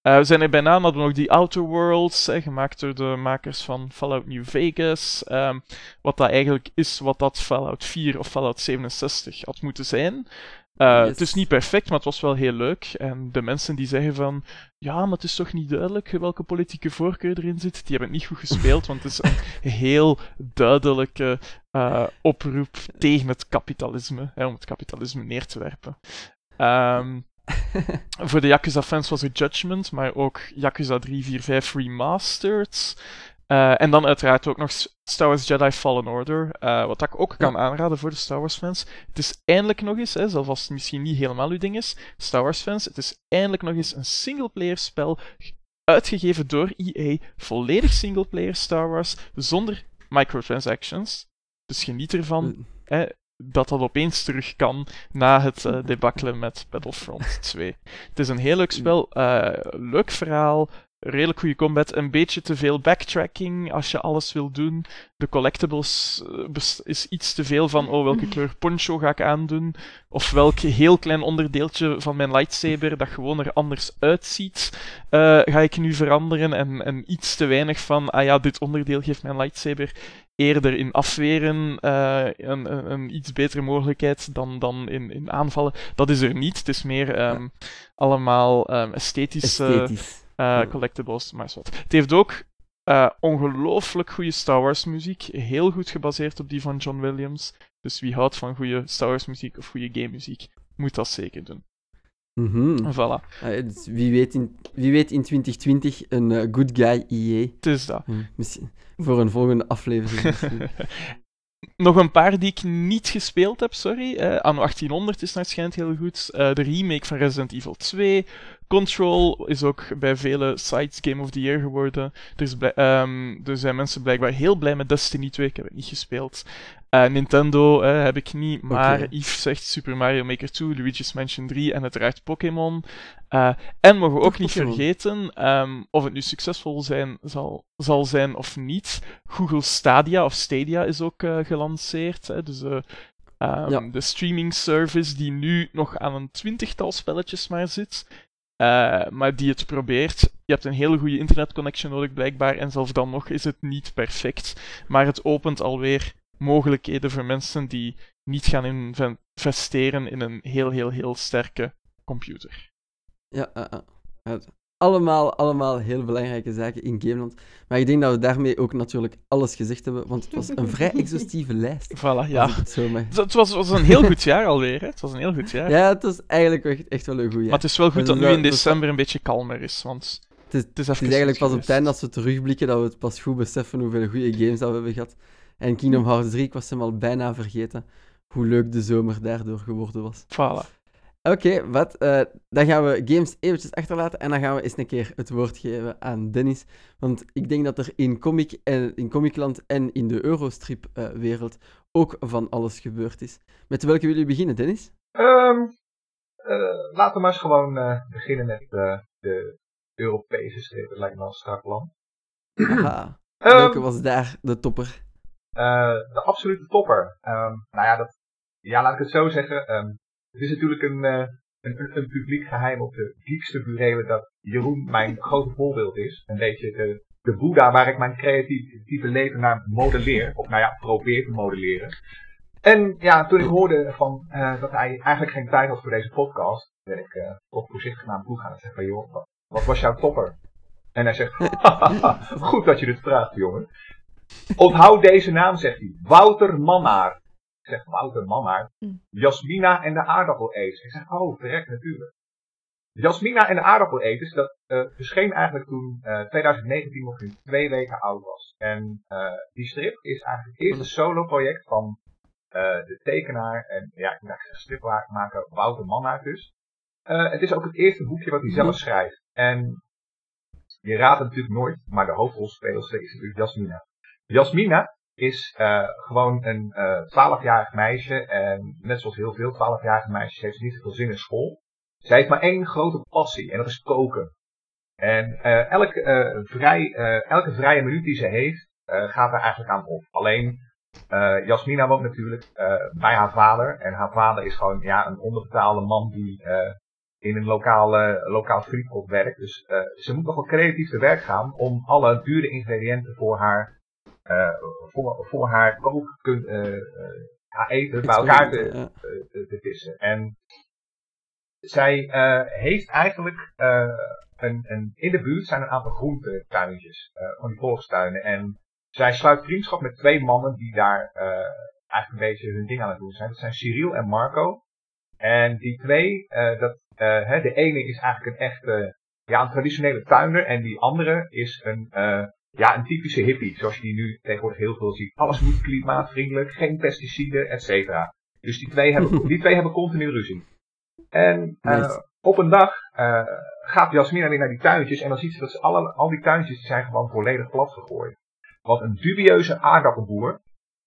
Eh, we zijn er bijna, dan hadden we nog die Outer Worlds, hè, gemaakt door de makers van Fallout New Vegas. Ehm, wat dat eigenlijk is wat dat Fallout 4 of Fallout 67 had moeten zijn. Eh, Yes. Het is niet perfect, maar het was wel heel leuk. En de mensen die zeggen van, ja, maar het is toch niet duidelijk welke politieke voorkeur erin zit, die hebben het niet goed gespeeld, want het is een heel duidelijke eh, oproep tegen het kapitalisme, hè, om het kapitalisme neer te werpen. Ehm, voor de Yakuza-fans was er Judgment, maar ook Yakuza 3, 4, 5 Remastered. Eh, en dan uiteraard ook nog Star Wars Jedi Fallen Order, eh, wat ik ook kan aanraden voor de Star Wars fans. Het is eindelijk nog eens, hè, zelfs als het misschien niet helemaal uw ding is, Star Wars fans, het is eindelijk nog eens een singleplayer spel uitgegeven door EA, volledig singleplayer Star Wars, zonder microtransactions. Dus geniet ervan hè, dat dat opeens terug kan na het debakkelen met Battlefront 2. Het is een heel leuk spel, eh, leuk verhaal, redelijk goede combat, een beetje te veel backtracking als je alles wil doen. De collectibles eh, is iets te veel van, oh, welke kleur poncho ga ik aandoen? Of welk heel klein onderdeeltje van mijn lightsaber dat gewoon er anders uitziet, ga ik nu veranderen? En, en iets te weinig van, ah ja, dit onderdeel geeft mijn lightsaber eerder in afweren eh, een, een, een iets betere mogelijkheid dan, dan in, in aanvallen. Dat is er niet. Het is meer ehm, allemaal ehm, esthetische Esthetisch. eh, Ja. collectibles, maar wat. Het heeft ook eh, ongelooflijk goede Star Wars muziek. Heel goed gebaseerd op die van John Williams. Dus wie houdt van goede Star Wars muziek of goede game muziek, moet dat zeker doen. Mhm. Voilà, dus wie, weet in, wie weet in 2020 een eh, good guy EA. het is dat. Hm, Misschien voor een volgende aflevering. Nog een paar die ik niet gespeeld heb, sorry. Eh Anno 1800 is schijnt heel goed. Eh, de remake van Resident Evil 2. Control is ook bij vele sites Game of the Year geworden. Er, is blij- ehm, er zijn mensen blijkbaar heel blij met Destiny 2. Ik heb het niet gespeeld. Eh, Nintendo eh, heb ik niet, maar Oké. Yves zegt Super Mario Maker 2, Luigi's Mansion 3 en uiteraard Pokémon. Eh, en mogen we ook niet vergeten, ehm, of het nu succesvol zijn, zal, zal zijn of niet, Google Stadia of Stadia is ook gelanceerd. Hè, dus eh, ehm, Ja. de streaming service die nu nog aan een twintigtal spelletjes maar zit. maar die het probeert. Je hebt een hele goede internetconnection nodig blijkbaar. En zelfs dan nog is het niet perfect. Maar het opent alweer mogelijkheden voor mensen die niet gaan investeren in een heel, heel, heel sterke computer. Ja, eh, eh. Allemaal, allemaal heel belangrijke zaken in Gameland. Maar ik denk dat we daarmee ook natuurlijk alles gezegd hebben, want het was een vrij exhaustieve lijst. Voilà, ja. Het zo mag. Het was, het was een heel goed jaar alweer, hè. Het was een heel goed jaar. Ja, het was eigenlijk echt, echt wel een goeie. Maar het is wel goed Maar dat nu in december een beetje kalmer is, want Het is- het is, Het is eigenlijk pas op het einde dat als we terugblikken dat we het pas goed beseffen hoeveel goede games dat we hebben gehad. En Kingdom Hearts 3, ik was hem al bijna vergeten hoe leuk de zomer daardoor geworden was. Voilà. Oké, wat? eh, dan gaan we games eventjes achterlaten en dan gaan we eens een keer het woord geven aan Dennis. Want ik denk dat er in, comic en, in Comicland en in de Eurostrip-wereld ook van alles gebeurd is. Met welke willen jullie beginnen, Dennis? Ehm, eh, laten we maar eens gewoon eh, beginnen met eh, de Europese strip. Dat lijkt me wel een strak plan. Haha, Ehm, welke was daar de topper? Eh, de absolute topper. Ehm, nou ja, dat, ja, laat ik het zo zeggen. Ehm, het is natuurlijk een, eh, een, een, publiek geheim op de geekste burelen dat Jeroen mijn grote voorbeeld is. Een beetje de, de boeddha waar ik mijn creatieve leven naar modelleer. Of nou ja, probeer te modelleren. En ja, toen ik hoorde van, eh, dat hij eigenlijk geen tijd had voor deze podcast, ben ik eh toch voorzichtig naar hem toe gaan en zeg van, joh, wat, wat was jouw topper? En hij zegt, goed dat je dit vraagt, jongen. Onthoud deze naam, zegt hij. Wouter Mannaar. Ik zeg, Wouter Mannaar? Mm. Jasmina en de aardappeleters. Ik zeg, oh, verrek, natuurlijk. Jasmina en de aardappeleters, dat eh, verscheen eigenlijk toen eh 2019 nog in twee weken oud was. En eh, die strip is eigenlijk het eerste solo-project van eh, de tekenaar en ja, ik dacht stripmaker Wouter Mannaar dus. Eh, het is ook het eerste boekje wat hij zelf schrijft. En je raadt het natuurlijk nooit, maar de hoofdrolspeelster is natuurlijk Jasmina. Jasmina is eh, gewoon een eh 12-jarig meisje. En net zoals heel veel 12-jarige meisjes heeft ze niet zoveel zin in school. Zij heeft maar één grote passie en dat is koken. En eh, elke, eh, vrij, eh, elke vrije minuut die ze heeft, eh, gaat er eigenlijk aan op. Alleen eh, Jasmina woont natuurlijk eh, bij haar vader. En haar vader is gewoon ja, een onderbetaalde man die eh, in een lokale, lokaal frietpot werkt. Dus eh, ze moet nog wel creatief te werk gaan om alle dure ingrediënten voor haar, eh, voor, voor haar kook, kun- eh, eh, haar eten bij elkaar te, Ja. te, vissen. En zij eh, heeft eigenlijk eh, een, een, in de buurt zijn een aantal groentetuintjes, eh van die volkstuinen. En zij sluit vriendschap met twee mannen die daar eh, eigenlijk een beetje hun ding aan het doen zijn. Dat zijn Cyril en Marco. En die twee, eh, dat, eh, hè, de ene is eigenlijk een echte, ja, een traditionele tuinder. En die andere is een, eh, ja, een typische hippie, zoals je die nu tegenwoordig heel veel ziet. Alles moet klimaatvriendelijk, geen pesticiden, et cetera. Dus die twee hebben, die twee hebben continu ruzie. En eh, op een dag eh, gaat Jasmina weer naar die tuintjes en dan ziet ze dat ze alle, al die tuintjes die zijn gewoon volledig plat gegooid. Want een dubieuze aardappelboer,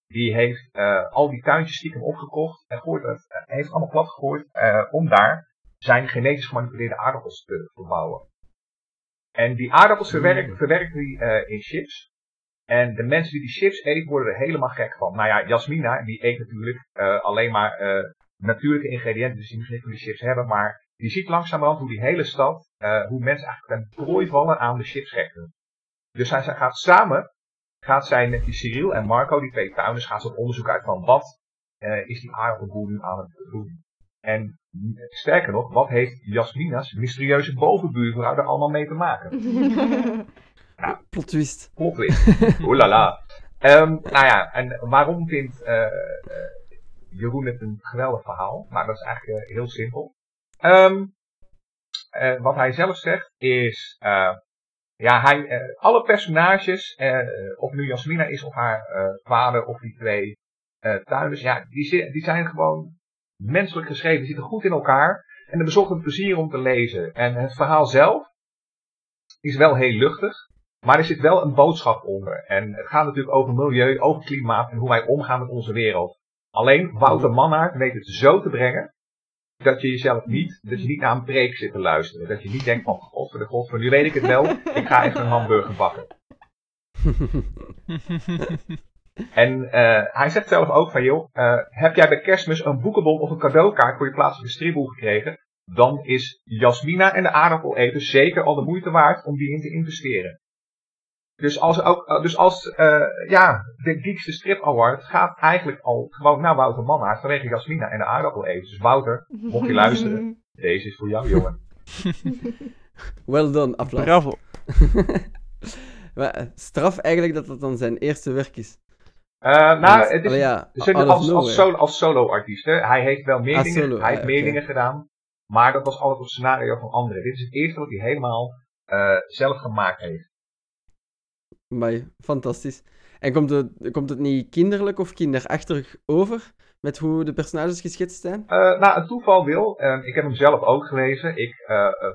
die heeft eh, al die tuintjes stiekem opgekocht en gooit het, heeft allemaal plat gegooid om daar zijn genetisch gemanipuleerde aardappels te verbouwen. En die aardappels verwerkt, verwerkt hij eh, in chips. En de mensen die die chips eten, worden er helemaal gek van. Nou ja, Jasmina, die eet natuurlijk eh, alleen maar eh, natuurlijke ingrediënten, dus die misschien van die chips hebben. Maar die ziet langzamerhand hoe die hele stad, hoe mensen eigenlijk ten prooi vallen aan de chipsgekten. Dus hij, zij gaat samen, gaat zij met die Cyril en Marco, die twee tuinders, gaan ze op onderzoek uit van wat is die aardappelboer nu aan het doen. En sterker nog, wat heeft Jasmina's mysterieuze bovenbuurvrouw er allemaal mee te maken? Plot twist. Plot twist. Oelala. Ehm, nou ja, en waarom vindt eh, eh, Jeroen het een geweldig verhaal? Nou, dat is eigenlijk eh, heel simpel. Ehm, eh, wat hij zelf zegt is, eh, ja, hij, alle personages, eh, of nu Jasmina is of haar eh, vader of die twee eh tuinders, ja, die, die zijn gewoon menselijk geschreven, zitten goed in elkaar en er bezorgt een plezier om te lezen. En het verhaal zelf is wel heel luchtig, maar er zit wel een boodschap onder. En het gaat natuurlijk over milieu, over klimaat en hoe wij omgaan met onze wereld. Alleen Wouter Mannaert weet het zo te brengen dat je jezelf niet, dat je niet naar een preek zit te luisteren. Dat je niet denkt van, god voor de god, nu weet ik het wel, ik ga even een hamburger bakken. En eh, hij zegt zelf ook van, joh, eh, heb jij bij kerstmis een boekenbon of een cadeaukaart voor je plaatselijke stripboek gekregen? Dan is Jasmina en de aardappeleters zeker al de moeite waard om die in te investeren. Dus als, ook, eh, dus als eh, ja, de Geekste Strip Award gaat eigenlijk al gewoon naar Wouter Mannaert vanwege Jasmina en de aardappeleters. Dus Wouter, mocht je luisteren, deze is voor jou, jongen. Well done, applaus. Bravo. Maar, straf eigenlijk dat dat dan zijn eerste werk is. Eh, nou, het is, allee, ja, Dus als, solo, als solo-artiest. hè. Hij heeft wel meer Ah, dingen, solo, hij heeft meer dingen gedaan. Maar dat was altijd op scenario van anderen. Dit is het eerste wat hij helemaal eh, zelf gemaakt heeft. Amai, fantastisch. En komt het, komt het niet kinderlijk of kinderachtig over met hoe de personages geschetst zijn? Eh, nou, het toeval wil, eh, ik heb hem zelf ook gelezen. Ik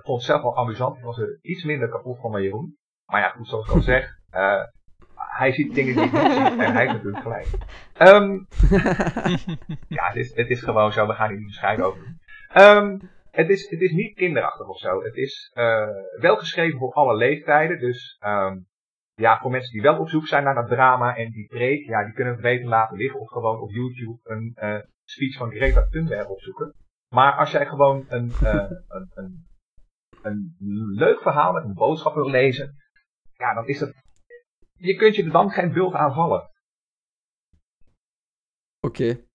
vond het zelf wel amusant. Ik was er iets minder kapot van Jeroen. Maar ja, goed, zoals ik al zeg. Hij ziet dingen die ik niet zie. En hij heeft natuurlijk gelijk. Ehm, ja, het is, het is gewoon zo. We gaan hier niet bescheiden over doen. Ehm, het, is, het is niet kinderachtig of zo. Het is eh, wel geschreven voor alle leeftijden. Dus ehm, ja, voor mensen die wel op zoek zijn naar dat drama en die preek, ja, die kunnen het beter laten liggen. Of gewoon op YouTube een eh, speech van Greta Thunberg opzoeken. Maar als jij gewoon een, eh, een, een, een leuk verhaal met een boodschap wil lezen, ja, dan is dat. Je kunt je er dan geen bult aan vallen. Oké.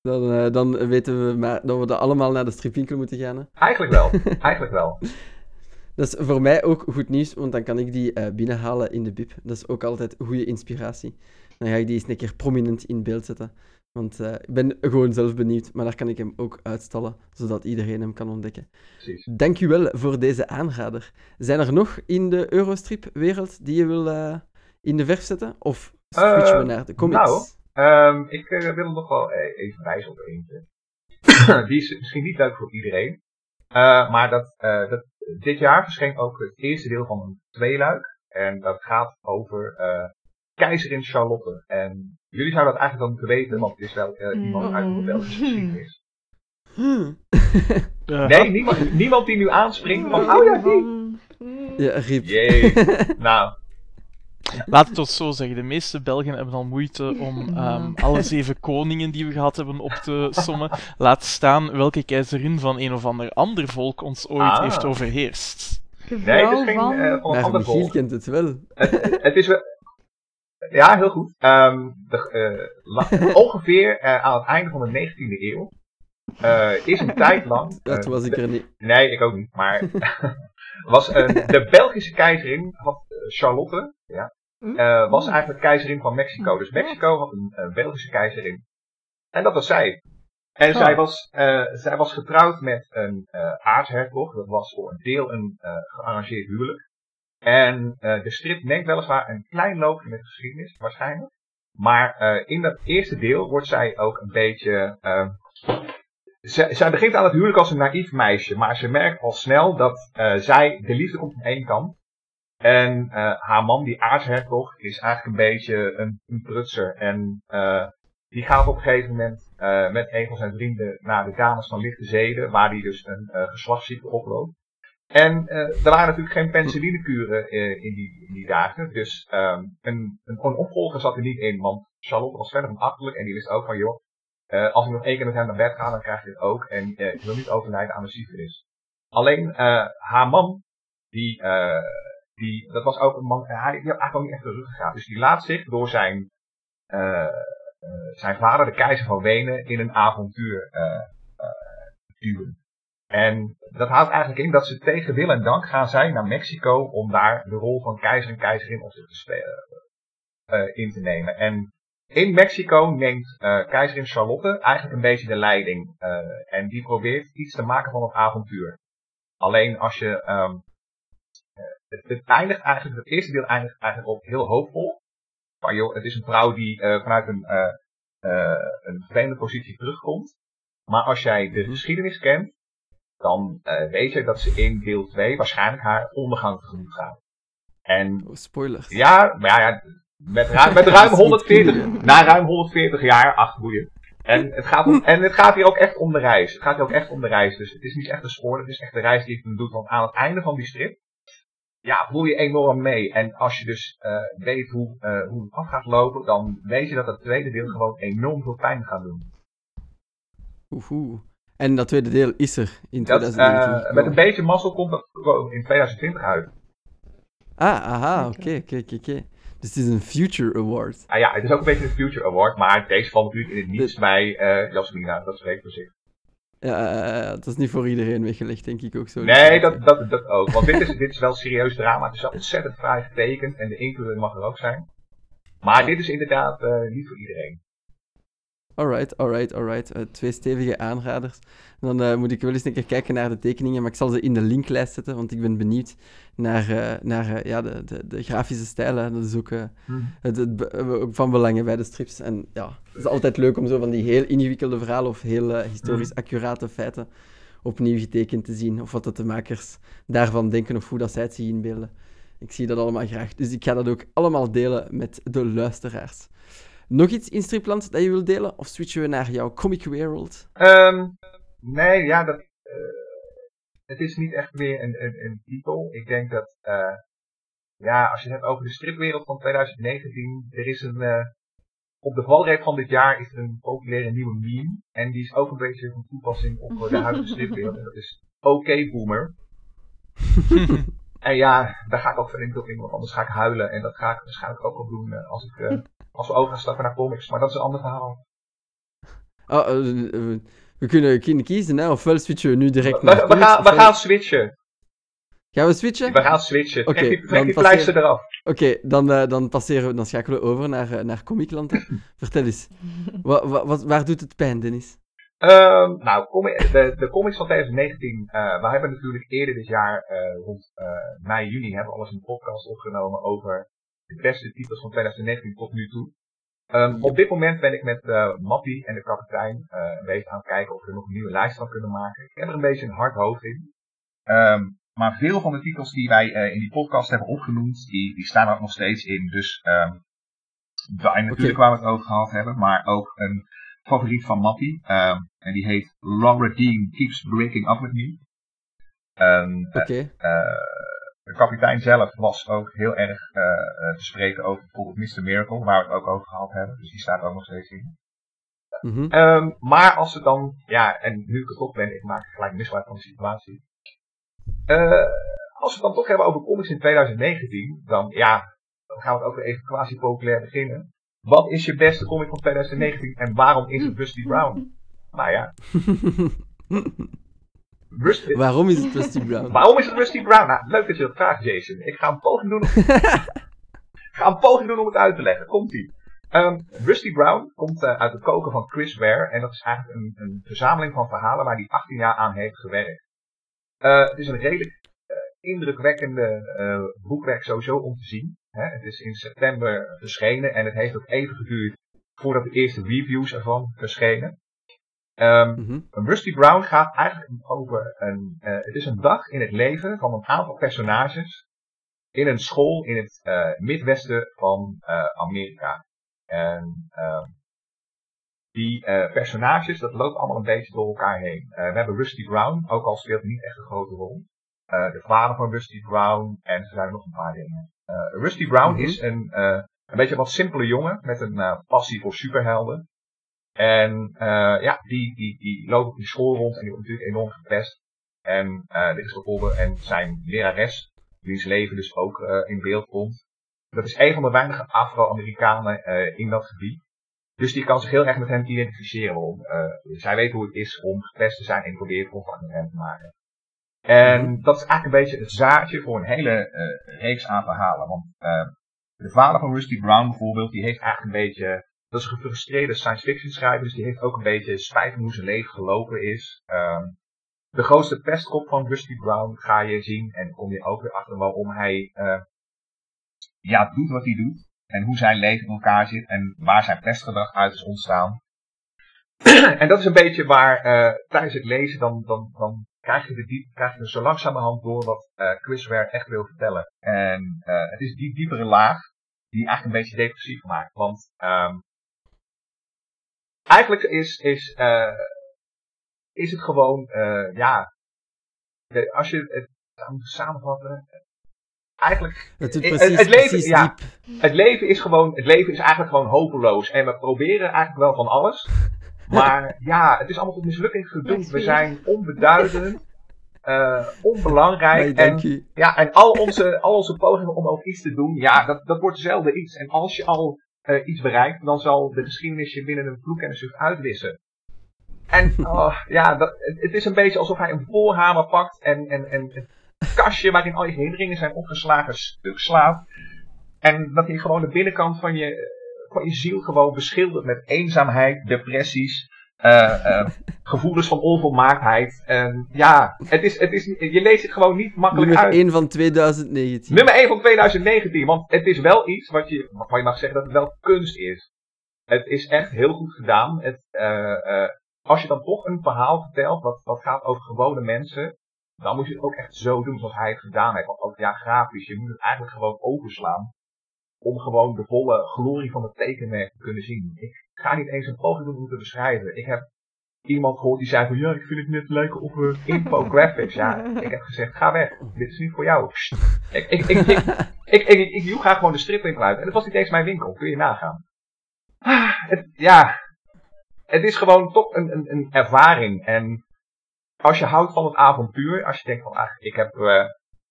Dan, eh, dan weten we maar dat we allemaal naar de stripwinkel moeten gaan. Hè. Eigenlijk wel. Eigenlijk wel. Dat is voor mij ook goed nieuws, want dan kan ik die eh, binnenhalen in de bib. Dat is ook altijd goede inspiratie. Dan ga ik die eens een keer prominent in beeld zetten. Want eh, ik ben gewoon zelf benieuwd, maar daar kan ik hem ook uitstallen, zodat iedereen hem kan ontdekken. Precies. Dank u wel voor deze aanrader. Zijn er nog in de Eurostrip-wereld die je wil in de verf zetten? Of switchen we Eh, naar de comics? nou, Ehm, ik eh, wil nog wel eh, even wijzen op eentje. Die is misschien niet leuk voor iedereen. Eh, maar dat, eh, dat, dit jaar verscheen ook het eerste deel van een tweeluik. En dat gaat over eh, keizerin Charlotte. En jullie zouden dat eigenlijk wel moeten weten, want het is wel eh, iemand uit de Belgische geschiedenis. Hmm. Eh, Nee, niemand, niemand die nu aanspringt van, oh ja, die. Ja, riep. Jee. nou, Laat het ons zo zeggen, de meeste Belgen hebben al moeite om ehm, alle zeven koningen die we gehad hebben op te sommen. Laat staan welke keizerin van een of ander ander volk ons ooit Ah. heeft overheerst. De nee, vrouw geen van... eh, van ander Michiel volk. kent het wel. het, het is wel. Ja, heel goed. Ehm, de, eh, la- ongeveer eh, aan het einde van de 19e eeuw eh, is een tijd lang. Dat was ik er niet. Nee, ik ook niet. Maar was, eh, de Belgische keizerin had eh, Charlotte. Ja, eh, was eigenlijk keizerin van Mexico. Dus Mexico had een Belgische keizerin. En dat was zij. En Oh. zij, was, zij was getrouwd met een aartshertog. Dat was voor een deel een gearrangeerd huwelijk. En de strip neemt weliswaar een klein loopje met geschiedenis, waarschijnlijk. Maar in dat eerste deel wordt zij ook een beetje. Zij, begint aan het huwelijk als een naïef meisje, maar ze merkt al snel dat eh, zij de liefde komt van één kant. En eh, haar man, die aartshertog, is eigenlijk een beetje een, een prutser. En eh, die gaat op een gegeven moment met een van zijn vrienden naar de dames van lichte zeden, waar hij dus een geslachtsziekte oploopt. En er waren natuurlijk geen penicillinekuren in, die, in die dagen. Dus um, een, een, een opvolger zat er niet in. Want Charlotte was verder van achterlijk en die wist ook van joh, uh, als ik nog één keer met hem naar bed ga, dan krijg je het ook. En ik wil niet overlijden aan de syfilis. Alleen haar man, die, die, dat was ook een man, hij die had eigenlijk ook niet echt terug gegaan. Dus die laat zich door zijn, zijn vader, de keizer van Wenen, in een avontuur duwen. En dat houdt eigenlijk in dat ze tegen wil en dank gaan zijn naar Mexico om daar de rol van keizer en keizerin op zich te spelen, uh, in te nemen. En in Mexico neemt uh, keizerin Charlotte eigenlijk een beetje de leiding. Uh, en die probeert iets te maken van het avontuur. Alleen als je. Um, het, het, eindigt eigenlijk, het eerste deel eindigt eigenlijk ook heel hoopvol. Maar joh, het is een vrouw die vanuit een, een vreemde positie terugkomt. Maar als jij de mhm. geschiedenis kent, dan weet je dat ze in deel 2 waarschijnlijk haar ondergang tegemoet gaat. En, oh, spoilers. Ja, maar ja, met, ruim, met ruim 140, na ruim 140 jaar, ach boeien. En het, gaat om, en het gaat hier ook echt om de reis. Het gaat hier ook echt om de reis. Dus het is niet echt een spoiler, het is echt de reis die je doet. Want aan het einde van die strip, ja, voel je enorm mee. En als je dus uh, weet hoe, uh, hoe het af gaat lopen, dan weet je dat het tweede deel gewoon enorm veel pijn gaat doen. Oeh. En dat tweede deel is er in 2019. Uh, met een beetje mazzel komt dat in 2020 uit. Ah, aha, oké, oké, oké. Dus het is een Future Award. Ah ja, het is ook een beetje een Future Award, maar deze valt natuurlijk in het niets bij uh, Jasmina, dat spreekt voor zich. Ja, dat is niet voor iedereen weggelegd, denk ik ook zo. Nee, dat, dat, dat ook. Want dit is, dit is wel serieus drama. Het is ontzettend fraai getekend en de inkleur mag er ook zijn. Maar dit is inderdaad uh, niet voor iedereen. Alright, alright, alright. Uh, twee stevige aanraders. Dan uh, moet ik wel eens een keer kijken naar de tekeningen, maar ik zal ze in de linklijst zetten, want ik ben benieuwd naar, uh, naar ja, de, de, de, grafische stijlen. Dat is ook hmm. het, het, van belang bij de strips. En ja, het is altijd leuk om zo van die heel ingewikkelde verhalen of heel historisch hmm. accurate feiten opnieuw getekend te zien. Of wat de makers daarvan denken of hoe dat zij het zien inbeelden. Ik zie dat allemaal graag. Dus ik ga dat ook allemaal delen met de luisteraars. Nog iets in Stripland dat je wilt delen? Of switchen we naar jouw comic world? Um, nee, ja, dat, uh, het is niet echt meer een, een, een titel. Ik denk dat, uh, ja, als je het hebt over de stripwereld van 2019, er is een, uh, op de valreep van dit jaar is er een populaire nieuwe meme. En die is ook een beetje van toepassing op de huidige stripwereld. En dat is okay, boomer. en ja, daar ga ik ook verder op in, want anders ga ik huilen. En dat ga ik waarschijnlijk ook wel doen als ik als we overstappen naar comics. Maar dat is een ander verhaal. Oh, we kunnen kiezen, hè? ofwel switchen we nu direct we, naar we, gaan, we gaan switchen. Gaan we switchen? We gaan switchen. Oké, okay, trek die, pleister eraf. Oké, dan, uh, dan, passeren we, dan schakelen we over naar, uh, naar Comicland. Vertel eens, wa, wa, wat, waar doet het pijn, Dennis? Uh, nou, de, de comics van 2019, uh, we hebben natuurlijk eerder dit jaar, rond mei, juni, hebben we alles een podcast opgenomen over de beste titels van 2019 tot nu toe. Um, op dit moment ben ik met Mattie en de kapitein uh, bezig aan het kijken of we nog een nieuwe lijst van kunnen maken. Ik heb er een beetje een hard hoofd in. Um, maar veel van de titels die wij in die podcast hebben opgenoemd, die, die staan er ook nog steeds in. Dus um, wij natuurlijk okay. waar we het over gehad hebben, maar ook een favoriet van Mattie. en die heet Laura Dean Keeps Breaking Up With Me. Oké. Okay. De kapitein zelf was ook heel erg uh, te spreken over bijvoorbeeld Mr. Miracle, waar we het ook over gehad hebben. Dus die staat ook nog steeds in. Mm -hmm. um, maar als het dan, ja, en nu ik het toch ben, ik maak gelijk misbruik van de situatie. Uh, als we het dan toch hebben over comics in 2019, dan ja, dan gaan we het ook weer even quasi populair beginnen. Wat is je beste comic van 2019 en waarom is het Rusty Brown? Nou ja. Rusty... Waarom is het Rusty Brown? Waarom is het Rusty Brown? Nou, leuk dat je dat vraagt, Jason. Ik ga een poging doen om, ga een poging doen om het uit te leggen. Komt-ie. Um, Rusty Brown komt uh, uit het koken van Chris Ware. En dat is eigenlijk een, een verzameling van verhalen waar hij 18 jaar aan heeft gewerkt. Uh, het is een redelijk uh, indrukwekkende boekwerk sowieso om te zien. Hè? Het is in september verschenen en het heeft ook even geduurd voordat de eerste reviews ervan verschenen. Um, mm -hmm. Rusty Brown gaat eigenlijk over een, uh, het is een dag in het leven van een aantal personages in een school in het uh, midwesten van uh, Amerika. En um, die personages, dat loopt allemaal een beetje door elkaar heen. we hebben Rusty Brown, ook al speelt hij niet echt een grote rol. eh, de vader van Rusty Brown en er zijn nog een paar dingen. Eh, Rusty Brown Mhm. is een, eh, een beetje wat simpele jongen met een eh, passie voor superhelden. En ja, die, die, die loopt op die school rond en die wordt natuurlijk enorm gepest. En dit is gevolgen en zijn lerares, wiens leven dus ook in beeld komt. Dat is een van de weinige Afro-Amerikanen in dat gebied. Dus die kan zich heel erg met hem identificeren. Eh, zij weet hoe het is om gepest te zijn en probeert contact met hem te maken. En dat is eigenlijk een beetje het zaadje voor een hele eh, reeks aan verhalen. Want eh, de vader van Rusty Brown bijvoorbeeld, die heeft eigenlijk een beetje... Dat is een gefrustreerde science fiction schrijver, dus die heeft ook een beetje spijt van hoe zijn leven gelopen is. Ehm, de grootste pestkop van Rusty Brown ga je zien en kom je ook weer achter waarom hij eh, ja, doet wat hij doet. En hoe zijn leven in elkaar zit en waar zijn pestgedrag uit is ontstaan. en dat is een beetje waar tijdens het lezen dan, dan, dan krijg je, de diep, krijg je zo langzamerhand door wat eh Chris Ware echt wil vertellen. En eh, het is die diepere laag die eigenlijk een beetje depressief maakt. Want ehm eigenlijk is, is, eh, is het gewoon, eh, ja, de- als je het samenvatten. Eigenlijk, Het Het- leven- ja. diep. het leven is gewoon, het leven is eigenlijk gewoon hopeloos. En we proberen eigenlijk wel van alles. Maar ja, het is allemaal tot mislukking gedoemd. We zijn onbeduidend, eh, onbelangrijk. Nee, en ja, en al onze, al onze pogingen om ook iets te doen, ja, dat, dat wordt zelden iets. En als je al eh, iets bereikt, dan zal de geschiedenis je binnen een vloek en een zucht uitwissen. En oh, ja, dat, het, het is een beetje alsof hij een voorhamer pakt en, en, en het kastje waarin al je herinneringen zijn opgeslagen stuk slaat. En dat hij gewoon de binnenkant van je, van je ziel gewoon beschildert met eenzaamheid, depressies, eh, eh, gevoelens van onvolmaaktheid. En ja, het is, het is, je leest het gewoon niet makkelijk Nummer uit. 1 van 2019. Nummer 1 van 2019, want het is wel iets wat je, je mag zeggen dat het wel kunst is. Het is echt heel goed gedaan. Het, eh, als je dan toch een verhaal vertelt wat, wat gaat over gewone mensen, dan moet je het ook echt zo doen zoals hij het gedaan heeft. Want ook ja, grafisch, je moet het eigenlijk gewoon overslaan. Om gewoon de volle glorie van het tekenwerk te kunnen zien. Ik ga niet eens een poging doen om te beschrijven. Ik heb iemand gehoord die zei van ja, ik vind het net lijken op uh, infographics. Ja, ik heb gezegd, ga weg. Dit is niet voor jou. Ik, ik, ik, ik, ik, ik, ik, ga gewoon de stripwinkel uit. En dat was niet eens mijn winkel, kun je nagaan. Ah, Het, ja, het is gewoon toch een, een, een ervaring. En als je houdt van het avontuur, als je denkt van, ach, ik heb, eh,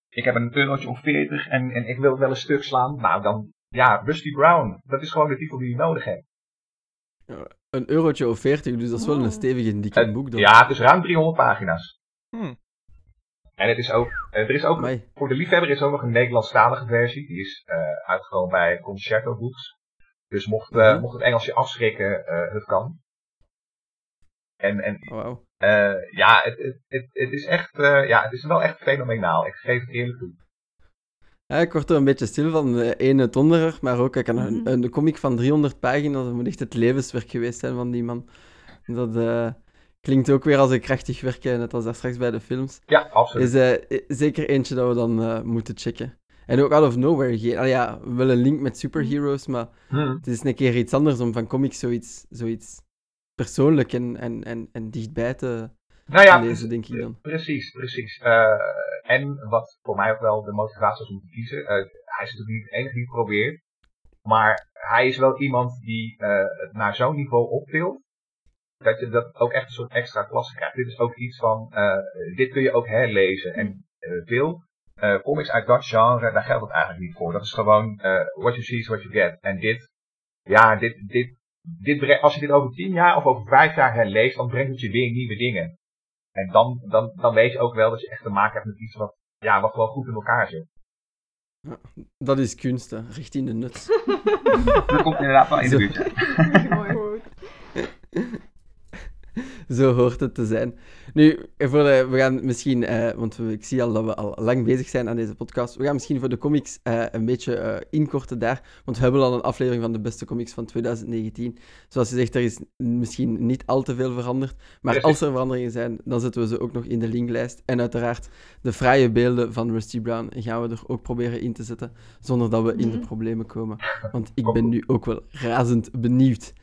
ik heb een eurotje of 40 en, en ik wil wel een stuk slaan. Nou, dan, ja, Rusty Brown. Dat is gewoon de titel die je nodig hebt. Een eurotje of 40, dus dat is wel een Oh. stevige dikke boek dan. ja, het is ruim 300 pagina's. Hm. En het is ook, eh, er is ook, voor de liefhebber is er ook nog een Nederlandstalige versie. Die is eh uitgekomen bij Concerto Books. Dus mocht, eh, Mhm. mocht het Engels je afschrikken, eh, het kan. En, en Oh, eh, ja, het, het, het, het is echt, eh, ja, het is wel echt fenomenaal. Ik geef het eerlijk toe. Ja, ik word er een beetje stil van. De ene Donderer, maar ook ik kan een, Mhm. een comic van 300 pagina's. Dat moet echt het levenswerk geweest zijn van die man. Dat eh, klinkt ook weer als een krachtig werk, eh, net als daar straks bij de films. Ja, absoluut. Is eh, zeker eentje dat we dan eh, moeten checken. En ook out of nowhere. Geen, ah ja, wel een link met superheroes, maar Hm. het is een keer iets anders om van comics zoiets, zoiets persoonlijk en, en, en, en dichtbij te Nou ja, lezen, denk ik dan. Precies, precies. Eh, en wat voor mij ook wel de motivatie was om te kiezen. eh, hij is natuurlijk niet de enige die het probeert. Maar hij is wel iemand die eh, het naar zo'n niveau optilt. Dat je dat ook echt een soort extra klasse krijgt. Dit is ook iets van, dit kun je ook herlezen. En veel comics uit dat genre, daar geldt het eigenlijk niet voor. Dat is gewoon, what you see is what you get. En dit, ja, dit, dit, dit, als je dit over tien jaar of over vijf jaar herleest, dan brengt het je weer nieuwe dingen. En dan, dan, dan weet je ook wel dat je echt te maken hebt met iets wat, ja, wat gewoon goed in elkaar zit. Dat is kunst, hè. Recht in de nuts. Dat komt inderdaad wel in de buurt. Zo hoort het te zijn. Nu, voor de, we gaan misschien, eh, want we, ik zie al dat we al lang bezig zijn aan deze podcast. We gaan misschien voor de comics eh, een beetje eh, inkorten daar. Want we hebben al een aflevering van de beste comics van 2019. Zoals je zegt, er is misschien niet al te veel veranderd. Maar als er veranderingen zijn, dan zetten we ze ook nog in de linklijst. En uiteraard, de fraaie beelden van Rusty Brown gaan we er ook proberen in te zetten. Zonder dat we in de Mhm. problemen komen. Want ik ben nu ook wel razend benieuwd.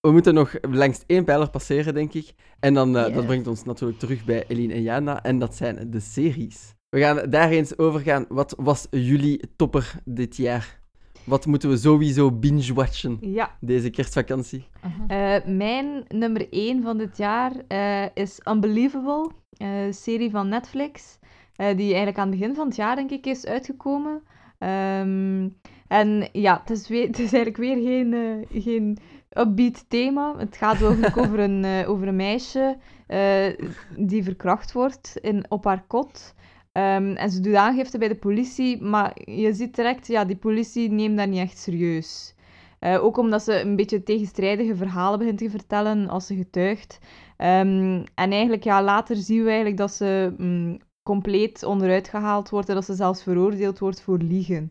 We moeten nog langs één pijler passeren, denk ik. En dan, eh, dat brengt ons natuurlijk terug bij Eline en Jana. En dat zijn de series. We gaan daar eens over gaan. Wat was jullie topper dit jaar? Wat moeten we sowieso binge-watchen Ja, deze kerstvakantie? eh, mijn nummer 1 van dit jaar eh, is Unbelievable, eh, een serie van Netflix, eh, die eigenlijk aan het begin van het jaar, denk ik, is uitgekomen. Ehm, en ja, het is, weer, het is eigenlijk weer geen, eh, geen upbeat thema. Het gaat over, over, een, eh, over een meisje eh, die verkracht wordt in, op haar kot. Ehm, en ze doet aangifte bij de politie, maar je ziet direct, ja, die politie neemt dat niet echt serieus. Eh, ook omdat ze een beetje tegenstrijdige verhalen begint te vertellen als ze getuigt. Ehm, en eigenlijk, ja, later zien we eigenlijk dat ze mm, compleet onderuit gehaald wordt en dat ze zelfs veroordeeld wordt voor liegen.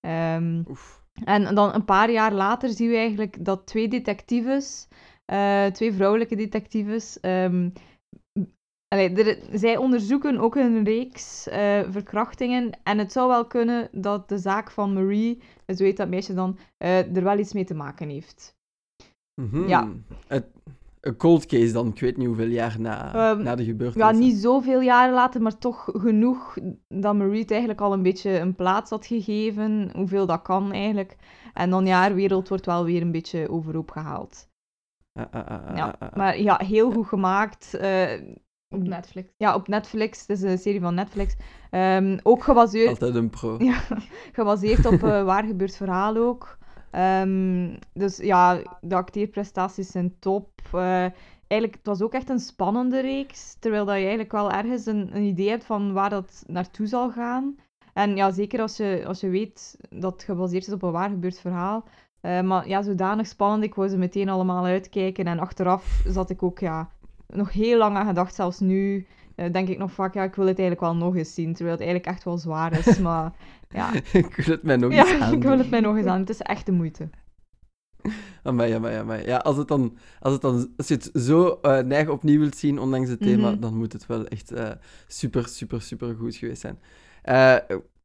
Ehm, Oef. En dan een paar jaar later zien we eigenlijk dat twee detectives, eh, twee vrouwelijke detectives, ehm, allee, er- zij onderzoeken ook een reeks eh, verkrachtingen. En het zou wel kunnen dat de zaak van Marie, zo heet dat meisje dan, eh, er wel iets mee te maken heeft. Mhm. Ja. Het, een cold case dan, ik weet niet hoeveel jaar na, Ehm, na de Ja, gebeurtenis. niet zoveel jaren later, maar toch genoeg dat Marie het eigenlijk al een beetje een plaats had gegeven. Hoeveel dat kan eigenlijk. En dan ja, haar wereld wordt wel weer een beetje overhoop gehaald. Ah, ah, ah, Ja, maar ja, heel goed gemaakt. eh, Op Netflix. ja, op Netflix. Het is een serie van Netflix. Ehm, ook gebaseerd, Altijd een pro. ja, gebaseerd op een waar gebeurd verhaal ook. Ehm, dus ja, de acteerprestaties zijn top. Eh, eigenlijk, het was ook echt een spannende reeks. Terwijl dat je eigenlijk wel ergens een, een idee hebt van waar dat naartoe zal gaan. En ja, zeker als je, als je weet dat het gebaseerd is op een waar gebeurd verhaal. Eh, maar ja, zodanig spannend. Ik wou ze meteen allemaal uitkijken. En achteraf zat ik ook ja, nog heel lang aan gedacht. Zelfs nu eh, denk ik nog vaak, ja, ik wil het eigenlijk wel nog eens zien. Terwijl het eigenlijk echt wel zwaar is. Maar ja, ik wil het mij nog eens ja aan. ik wil het mij nog eens aan. Het is echt de moeite. Amai, amai, amai. Ja, als, het dan, als, het dan, als je het zo eh neig opnieuw wilt zien, ondanks het thema, Mhm. dan moet het wel echt eh, super, super, super goed geweest zijn.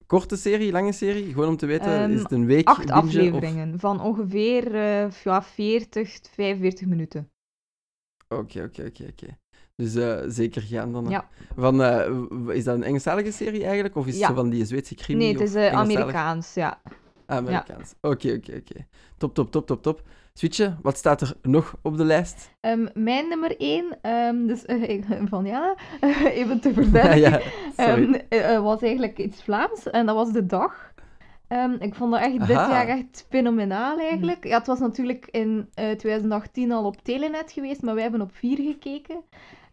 Korte serie, lange serie? Gewoon om te weten, Ehm, is het een week Acht of- afleveringen van ongeveer ja, 40 tot 45 minuten. Oké, oké, oké, oké. Dus eh, zeker gaan dan. Ja. Van, eh, is dat een Engelstalige serie eigenlijk? Of is Ja. het zo van die Zweedse crimi? Nee, het is eh? Amerikaans, ja. Amerikaans. Oké, oké, oké. Top, top, top, top, top. Switchen, wat staat er nog op de lijst? Ehm, mijn nummer 1, dus eh, van ja, even te verduidelijken, ja, ehm, eh, eh, was eigenlijk iets Vlaams en dat was De Dag. Ehm, ik vond dat echt dit jaar echt fenomenaal eigenlijk. Ja, het was natuurlijk in eh, 2018 al op Telenet geweest, maar wij hebben op 4 gekeken.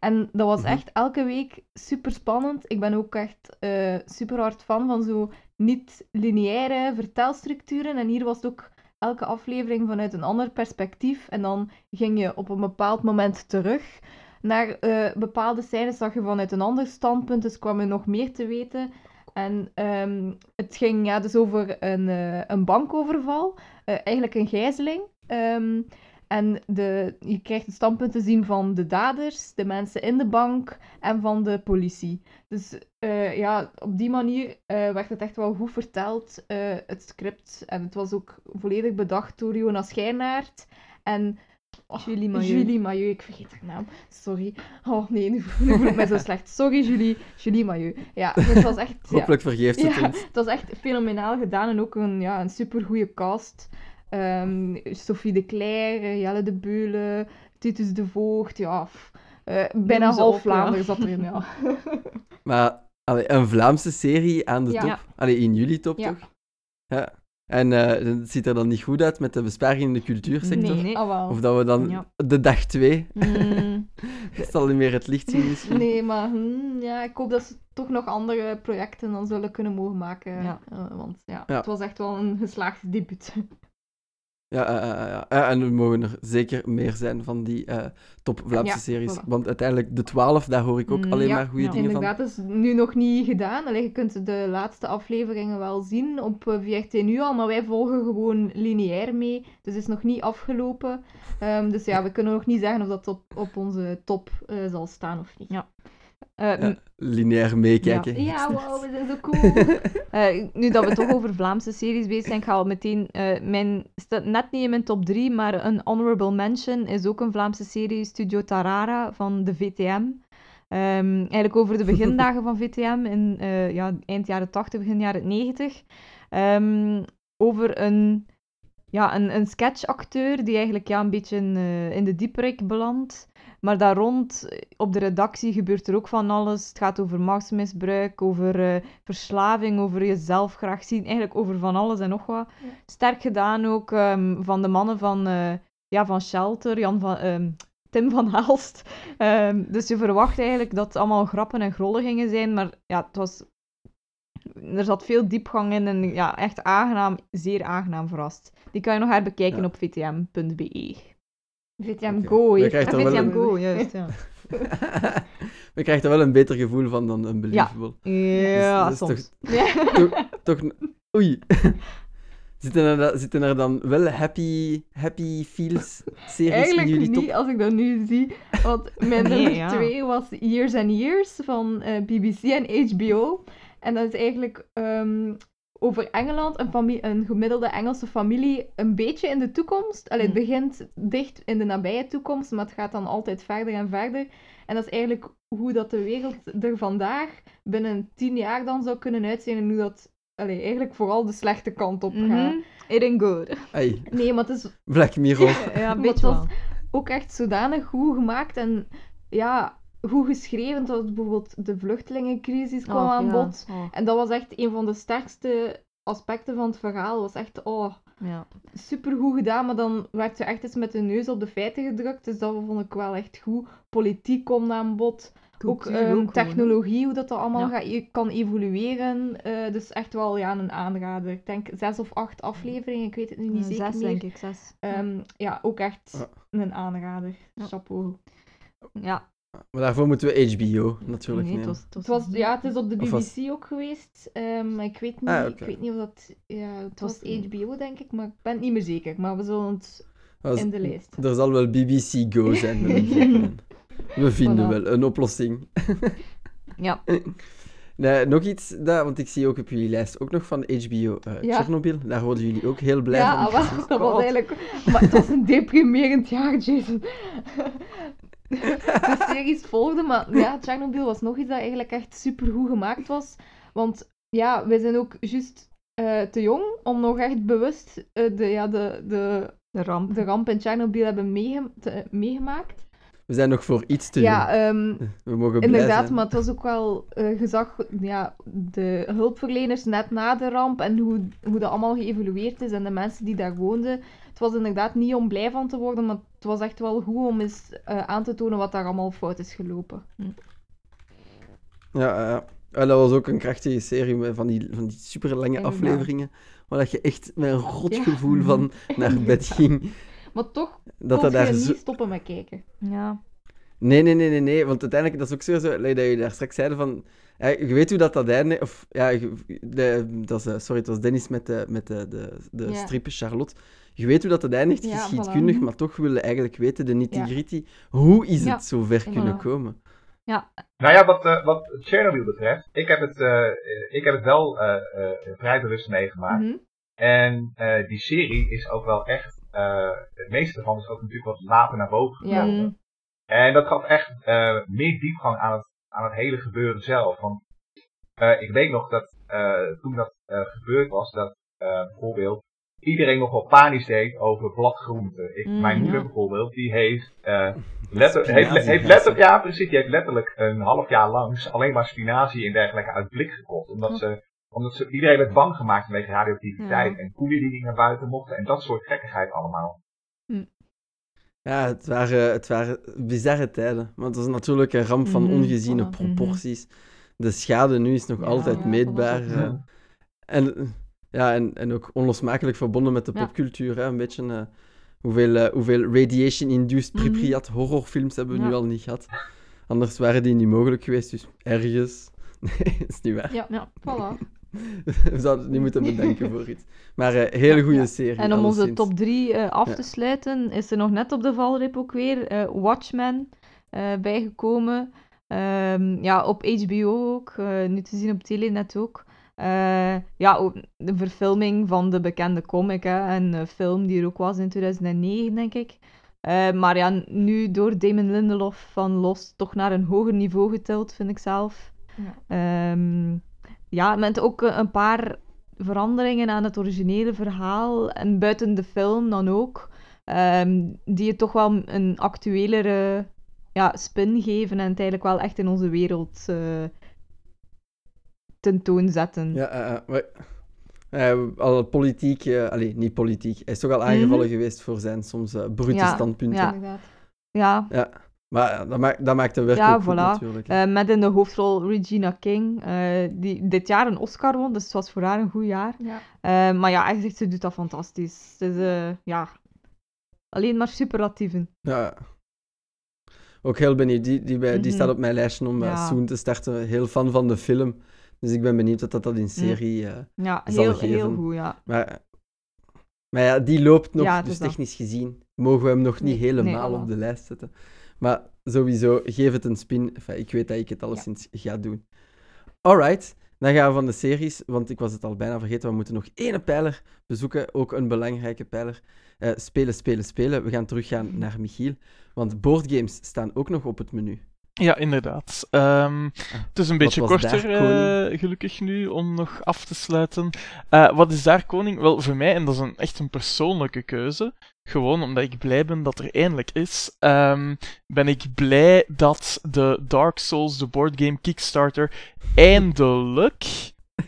En dat was Mhm. echt elke week super spannend. Ik ben ook echt eh, super hard fan van zo niet-lineaire vertelstructuren. En hier was het ook elke aflevering vanuit een ander perspectief. En dan ging je op een bepaald moment terug naar eh, bepaalde scènes, zag je vanuit een ander standpunt, dus kwam je nog meer te weten. En ehm, het ging ja, dus over een, eh, een bankoverval, eigenlijk een gijzeling. Ehm, en de, je krijgt het standpunt te zien van de daders, de mensen in de bank en van de politie. Dus eh, ja, op die manier eh, werd het echt wel goed verteld, eh, het script. En het was ook volledig bedacht door Jonas Schijnaert. En oh, Julie Mailleu. Julie Mailleu, ik vergeet haar naam. Sorry. Oh nee, nu, nu voel ik mij zo slecht. Sorry, Julie. Julie Mailleu. Ja, het was echt... ja. Hopelijk vergeeft het Ja, ons. het was echt fenomenaal gedaan en ook een, ja, een supergoeie cast. Ehm, Sophie de Cler, Jelle de Beulen, Titus de Voogd, ja. eh, bijna half. Vlaanderen zat erin, ja. Maar allee, een Vlaamse serie aan de Ja. top. Allee, in jullie top, Ja. toch? Ja. En eh, het ziet er dan niet goed uit met de besparingen in de cultuursector? Nee, nee. Ah. Of dat we dan Ja. de dag twee Mm, zal niet meer het licht zien misschien? Nee, maar hm, ja, ik hoop dat ze toch nog andere projecten dan zullen kunnen mogen maken. Ja. Eh, want ja, Ja. het was echt wel een geslaagd debuut. Ja, ja. En er mogen er zeker meer zijn van die eh, top Vlaamse Ja, series. voilà. Want uiteindelijk de 12, daar hoor ik ook Mm, alleen ja, maar goede ja. dingen van. Inderdaad, dat is nu nog niet gedaan. Allee, je kunt de laatste afleveringen wel zien op eh, VRT nu al, maar wij volgen gewoon lineair mee. Dus het is nog niet afgelopen. Ehm, dus ja, we kunnen nog niet zeggen of dat op, op onze top eh, zal staan of niet. Ja. Eh, Ja. Lineair meekijken. Ja, wow, we zijn zo cool. Eh, nu dat we toch over Vlaamse series bezig zijn, ik ga al meteen... eh, mijn staat net niet in mijn top 3, maar een honorable mention is ook een Vlaamse serie, Studio Tarara, van de VTM. Ehm, eigenlijk over de begindagen van VTM in ja, eind jaren 80, begin jaren 90. Ehm, over een, ja, een, een sketchacteur die eigenlijk ja, een beetje in, in de dieperik belandt. Maar daar rond, eh, op de redactie, gebeurt er ook van alles. Het gaat over machtsmisbruik, over eh, verslaving, over jezelf graag zien. Eigenlijk over van alles en nog wat. Ja. Sterk gedaan ook ehm, van de mannen van, eh, ja, van Shelter, Jan van, ehm, Tim van Haalst. Ehm, dus je verwacht eigenlijk dat het allemaal grappen en grollen gingen zijn. Maar ja, het was... Er zat veel diepgang in en ja, echt aangenaam, zeer aangenaam verrast. Die kan je nog herbekijken Ja. op vtm.be. VTM heeft krijgen Ah, toch wel VTM een- Go, juist, ja. We krijgen er wel een beter gevoel van dan Unbelievable. Ja, Dus dat is soms. Toch, toch, oei. Zitten er, zitten er dan wel happy, happy feels series in Eigenlijk jullie niet, top? als ik dat nu zie. Want mijn Nee, nummer ja. twee was Years and Years van eh, BBC en HBO. En dat is eigenlijk ehm, over Engeland, een, een gemiddelde Engelse familie, een beetje in de toekomst. Allee, het Hm. begint dicht in de nabije toekomst, maar het gaat dan altijd verder en verder. En dat is eigenlijk hoe dat de wereld er vandaag binnen tien jaar dan zou kunnen uitzien en hoe dat allee, eigenlijk vooral de slechte kant op gaat. Mhm. It ain't good. Nee, maar het is Black Mirror. Ja, een beetje het was wel. ook echt zodanig goed gemaakt en ja, goed geschreven. Dat bijvoorbeeld de vluchtelingencrisis kwam Oh, aan ja. bod. Oh, En dat was echt een van de sterkste aspecten van het verhaal. Was echt oh, ja. super goed gedaan, maar dan werd ze echt eens met de neus op de feiten gedrukt. Dus dat vond ik wel echt goed. Politiek komt aan bod. ook Cultuur ehm, technologie, hoe dat, dat allemaal Ja. gaat, kan evolueren. Eh, dus echt wel ja, een aanrader. Ik denk zes of acht afleveringen, ik weet het nu niet zeker Zes, meer. denk ik, zes. Ehm, ja, ook echt een aanrader. Chapeau. Ja, Maar daarvoor moeten we HBO natuurlijk nee, nemen. het was... Het Het was, was, ja, het is op de was- BBC ook geweest. ehm, maar ik weet niet, Ah, ik weet niet of dat... Ja, het was HBO, denk ik, maar ik ben het niet meer zeker. Maar we zullen het Was- in de lijst. Er zal wel BBC Go zijn. We vinden Voilà. wel een oplossing. Ja, Nee, nog iets, dat, want ik zie ook op jullie lijst ook nog van HBO eh Ja. Chernobyl. Daar worden jullie ook heel blij Ja, van. wel, precies. dat was eigenlijk... Maar het was een deprimerend jaar, Jason. de series volgden, maar ja, Chernobyl was nog iets dat eigenlijk echt super goed gemaakt was. Want ja, wij zijn ook juist eh, te jong om nog echt bewust eh, de, ja, de, de, de ramp. de ramp in Chernobyl hebben meege- te- meegemaakt. We zijn nog voor iets te Ja, ehm, We mogen blij Inderdaad, zijn. maar het was ook wel eh gezag, ja, de hulpverleners net na de ramp en hoe, hoe dat allemaal geëvolueerd is en de mensen die daar woonden. Het was inderdaad niet om blij van te worden, maar het was echt wel goed om eens eh, aan te tonen wat daar allemaal fout is gelopen. Ja, ja. En dat was ook een krachtige serie van die, van die super lange Inderdaad. afleveringen. Waar je echt met een rot Ja. gevoel van naar bed ging. Maar toch Dat kon dat je daar niet zo... stoppen met kijken. Ja. Nee, nee, nee, nee, nee. Want uiteindelijk, dat is ook zo, zo like dat jullie daar straks zeiden van... Ja, je weet hoe dat dat einde... Of, ja, de, dat is, eh, sorry, het was Dennis met de, met de, de, de Ja. strippen Charlotte. Je weet hoe dat het eindigt, Ja, geschiedkundig, voilà. maar toch willen eigenlijk weten de nitty-gritty. Hoe is Ja. het zo ver kunnen komen? Nou ja, wat, eh, wat Chernobyl betreft, ik heb het, eh, ik heb het wel vrij bewust meegemaakt. Mhm. En die serie is ook wel echt, het meeste ervan is ook natuurlijk wat later naar boven Ja. gekomen. Mm. En dat gaf echt eh, meer diepgang aan het, aan het hele gebeuren zelf. Want eh, ik weet nog dat eh, toen dat eh, gebeurd was, dat eh, bijvoorbeeld iedereen nog wel panisch deed over bladgroenten. Ik, Mm, mijn moeder ja. bijvoorbeeld, die heeft, eh, letter, heeft, heeft letterlijk, ja precies, die heeft letterlijk een half jaar lang alleen maar spinazie en dergelijke uit blik gekocht. Omdat ze, omdat ze, iedereen werd bang gemaakt vanwege radioactiviteit Ja. en koeien die niet naar buiten mochten en dat soort gekkigheid allemaal. Ja, het waren, het waren bizarre tijden. Maar het was natuurlijk een ramp van Mhm, ongeziene voilà. proporties. De schade nu is nog Ja, altijd ja, meetbaar. eh. en, ja, en, en ook onlosmakelijk verbonden met de Ja. popcultuur. Hè? Een beetje eh, hoeveel, eh, hoeveel radiation-induced Mhm. Pripyat horrorfilms hebben we nu al niet gehad. Anders waren die niet mogelijk geweest, dus ergens. Nee, is niet waar. Ja, Ja. voilà. We zouden het niet moeten bedenken voor iets. Maar eh hele goede Ja. serie. En om onze alleszins. top 3 af Ja. te sluiten, is er nog net op de valreep ook weer eh, Watchmen eh, bijgekomen. Ehm, ja, op HBO ook, eh, nu te zien op Telenet ook. Eh, ja, ook de verfilming van de bekende comic hè, en een film die er ook was in 2009, denk ik. Eh, maar ja, nu door Damon Lindelof van Lost toch naar een hoger niveau getild, vind ik zelf. Ja. Ehm, ja, met ook eh, een paar veranderingen aan het originele verhaal en buiten de film dan ook, ehm, die het toch wel een actuelere ja, spin geven en het eigenlijk wel echt in onze wereld eh tentoonzetten. Ja, maar- eh, al politiek, allee, niet politiek. Hij is toch al aangevallen geweest voor zijn soms brute Mhm. Ja, standpunten. ja. Inderdaad. Ja, Maar dat, maakt, dat maakt de werk Ja, ook goed voilà. natuurlijk. eh, met in de hoofdrol Regina King, eh, die dit jaar een Oscar won, dus het was voor haar een goed jaar. Ja. Eh, maar ja, zegt, ze doet dat fantastisch. Het is, eh, ja, alleen maar superlatieven. Ja. Ook heel benieuwd. Die, die, bij- die Mhm. staat op mijn lijstje om Ja. soon te starten. Heel fan van de film. Dus ik ben benieuwd dat dat, dat in serie... eh, Ja, Zal heel, geven. heel goed, ja. maar, maar ja, die loopt nog, dus dat. technisch gezien mogen we hem nog niet Nee, helemaal nee, op de lijst zetten. Maar sowieso, geef het een spin. Enfin, ik weet dat ik het Ja. alleszins ga doen. Alright, dan gaan we van de series, want ik was het al bijna vergeten. We moeten nog één pijler bezoeken, ook een belangrijke pijler. Eh, spelen, spelen, spelen. We gaan teruggaan naar Michiel, want boardgames staan ook nog op het menu. Ja, inderdaad. Ehm, het is een beetje Ah, korter, eh, gelukkig nu, om nog af te sluiten. Eh, wat is daar koning? Wel, voor mij, en dat is een, echt een persoonlijke keuze, gewoon omdat ik blij ben dat er eindelijk is, ehm, ben ik blij dat de Dark Souls, de boardgame Kickstarter, eindelijk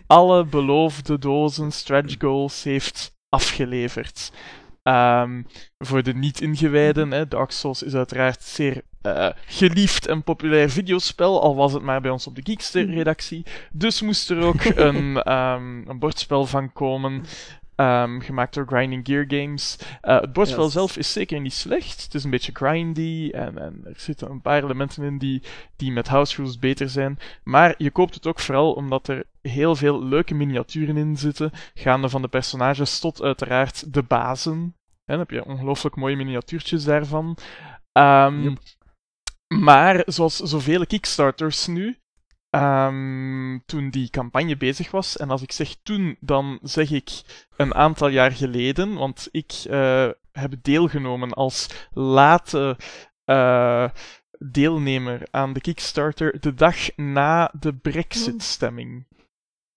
alle beloofde dozen stretch goals heeft afgeleverd. Ehm, voor de niet-ingewijden, hè, Dark Souls is uiteraard zeer eh, geliefd en populair videospel, al was het maar bij ons op de Geekster-redactie. Dus moest er ook een, ehm, een bordspel van komen, ehm, gemaakt door Grinding Gear Games. Eh, het bordspel Yes. zelf is zeker niet slecht. Het is een beetje grindy en, en er zitten een paar elementen in die, die met house rules beter zijn. Maar je koopt het ook vooral omdat er heel veel leuke miniaturen in zitten, gaande van de personages tot uiteraard de bazen. En heb je ongelooflijk mooie miniatuurtjes daarvan. Ehm, Yep. Maar zoals zoveel Kickstarters nu, ehm, toen die campagne bezig was, en als ik zeg toen, dan zeg ik een aantal jaar geleden, want ik eh, heb deelgenomen als late eh, deelnemer aan de Kickstarter de dag na de Brexit-stemming.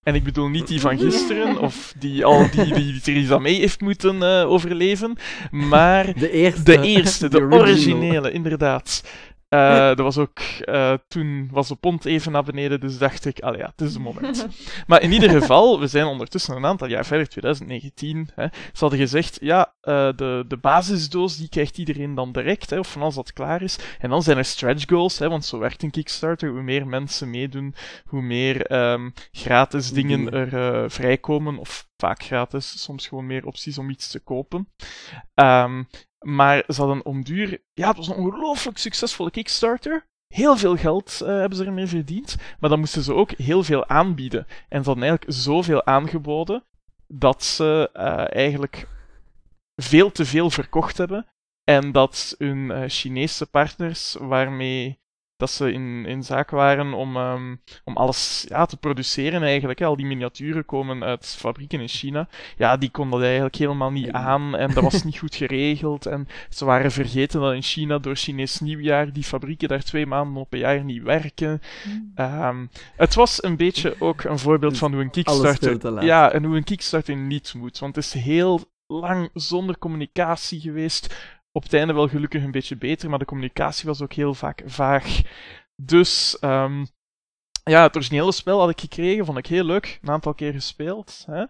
En ik bedoel niet die van gisteren, of die al die, die Theresa May heeft moeten eh, overleven, maar De eerste. de eerste, de, original. originele, inderdaad. Eh, dat was ook, eh, toen was de pond even naar beneden, dus dacht ik, allee ja, het is het moment. Maar in ieder geval, we zijn ondertussen een aantal jaar verder, 2019. Hè. Ze hadden gezegd, ja, eh, de, de basisdoos die krijgt iedereen dan direct, hè, of van als dat klaar is. En dan zijn er stretch goals, hè, want zo werkt een Kickstarter. Hoe meer mensen meedoen, hoe meer ehm, gratis dingen Dingen. er vrijkomen, of vaak gratis, soms gewoon meer opties om iets te kopen. Ehm, maar ze hadden om duur... Ja, het was een ongelooflijk succesvolle Kickstarter. Heel veel geld eh, hebben ze ermee verdiend. Maar dan moesten ze ook heel veel aanbieden. En ze hadden eigenlijk zoveel aangeboden dat ze eh, eigenlijk veel te veel verkocht hebben. En dat hun eh, Chinese partners, waarmee dat ze in, in zaak waren om, ehm, om alles ja, te produceren eigenlijk. Hè. Al die miniaturen komen uit fabrieken in China. Ja, die konden dat eigenlijk helemaal niet aan en dat was niet goed geregeld. En ze waren vergeten dat in China door Chinees nieuwjaar die fabrieken daar twee maanden op een jaar niet werken. Ehm, het was een beetje ook een voorbeeld Dus van hoe een Kickstarter... Ja, en hoe een Kickstarter niet moet. Want het is heel lang zonder communicatie geweest. Op het einde wel gelukkig een beetje beter, maar de communicatie was ook heel vaak vaag. Dus ehm, ja, het originele spel had ik gekregen, vond ik heel leuk. Een aantal keer gespeeld. Hè?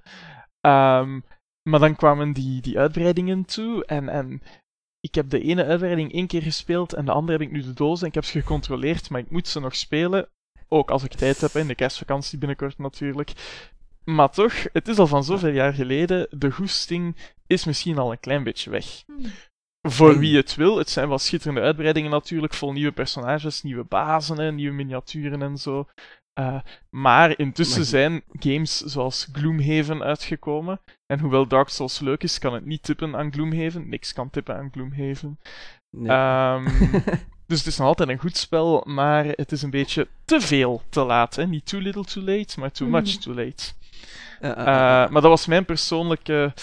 Ehm, maar dan kwamen die, die uitbreidingen toe en, en ik heb de ene uitbreiding één keer gespeeld en de andere heb ik nu de doos en ik heb ze gecontroleerd, maar ik moet ze nog spelen. Ook als ik tijd heb, in de kerstvakantie binnenkort natuurlijk. Maar toch, het is al van zoveel jaar geleden. De goesting is misschien al een klein beetje weg. Voor wie het wil, het zijn wel schitterende uitbreidingen natuurlijk, vol nieuwe personages, nieuwe bazen, hè, nieuwe miniaturen en zo. Eh, maar intussen Maar- zijn games zoals Gloomhaven uitgekomen. En hoewel Dark Souls leuk is, kan het niet tippen aan Gloomhaven. Niks kan tippen aan Gloomhaven. Nee. Ehm, dus het is nog altijd een goed spel, maar het is een beetje te veel te laat. Hè? Niet too little too late, maar too much Mhm. too late. Eh, eh, maar dat was mijn persoonlijke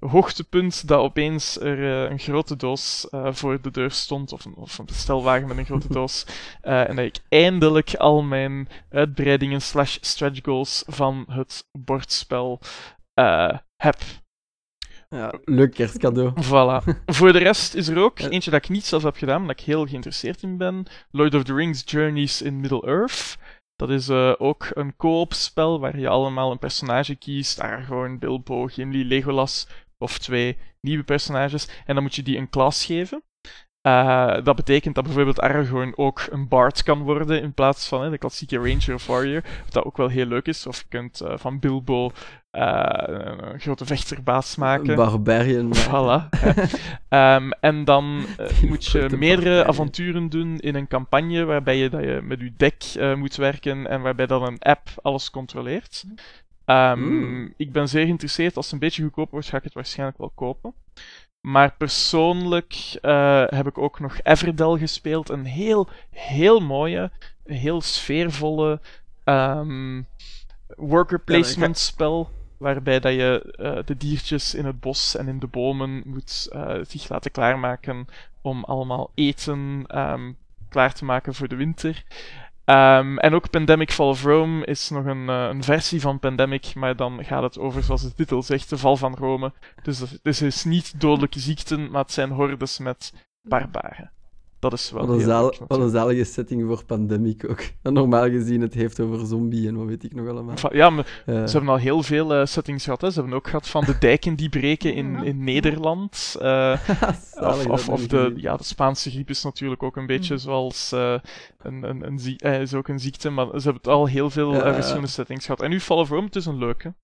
hoogtepunt, dat opeens er eh, een grote doos eh, voor de deur stond, of een, of een bestelwagen met een grote doos, eh, en dat ik eindelijk al mijn uitbreidingen slash stretch goals van het bordspel heb. ja, leuk kerstcadeau. Voilà. Voor de rest is er ook eentje dat ik niet zelf heb gedaan, maar dat ik heel geïnteresseerd in ben. Lord of the Rings Journeys in Middle-earth. Dat is ook een co-op spel waar je allemaal een personage kiest. Aragorn, Bilbo, Gimli, Legolas of twee nieuwe personages. En dan moet je die een klas geven. Eh, dat betekent dat bijvoorbeeld Aragorn ook een bard kan worden in plaats van hè, de klassieke Ranger of Warrior. Wat dat ook wel heel leuk is. Of je kunt eh, van Bilbo eh, een grote vechterbaas maken. Barbarian. maar- Voilà. Ehm, en dan moet je meerdere barbarian. avonturen doen in een campagne waarbij je, dat je met je deck moet werken en waarbij dan een app alles controleert. Ehm, Mm. Ik ben zeer geïnteresseerd. Als het een beetje goedkoper wordt, ga ik het waarschijnlijk wel kopen. Maar persoonlijk eh, heb ik ook nog Everdell gespeeld. Een heel, heel mooie, heel sfeervolle ehm, worker placement spel. Waarbij dat je eh, de diertjes in het bos en in de bomen moet eh, zich laten klaarmaken om allemaal eten ehm, klaar te maken voor de winter. Ehm, en ook Pandemic Fall of Rome is nog een, eh, een versie van Pandemic, maar dan gaat het over, zoals de titel zegt, de val van Rome. Dus dat- het is niet dodelijke ziekten, maar het zijn hordes met barbaren. Dat is wel Wat een, zaal, wat een zalige setting voor Pandemic ook. En normaal gezien het heeft over zombie en wat weet ik nog allemaal. Ja, maar ze hebben al heel veel eh, settings gehad. Hè. Ze hebben ook gehad van de dijken die breken in, in Nederland. zalig, of de, ja, de Spaanse griep is natuurlijk ook een beetje Mm. zoals eh, een, een, een, is ook een ziekte, maar ze hebben al heel veel verschillende settings gehad. En nu Fall of Rome, het is een leuke.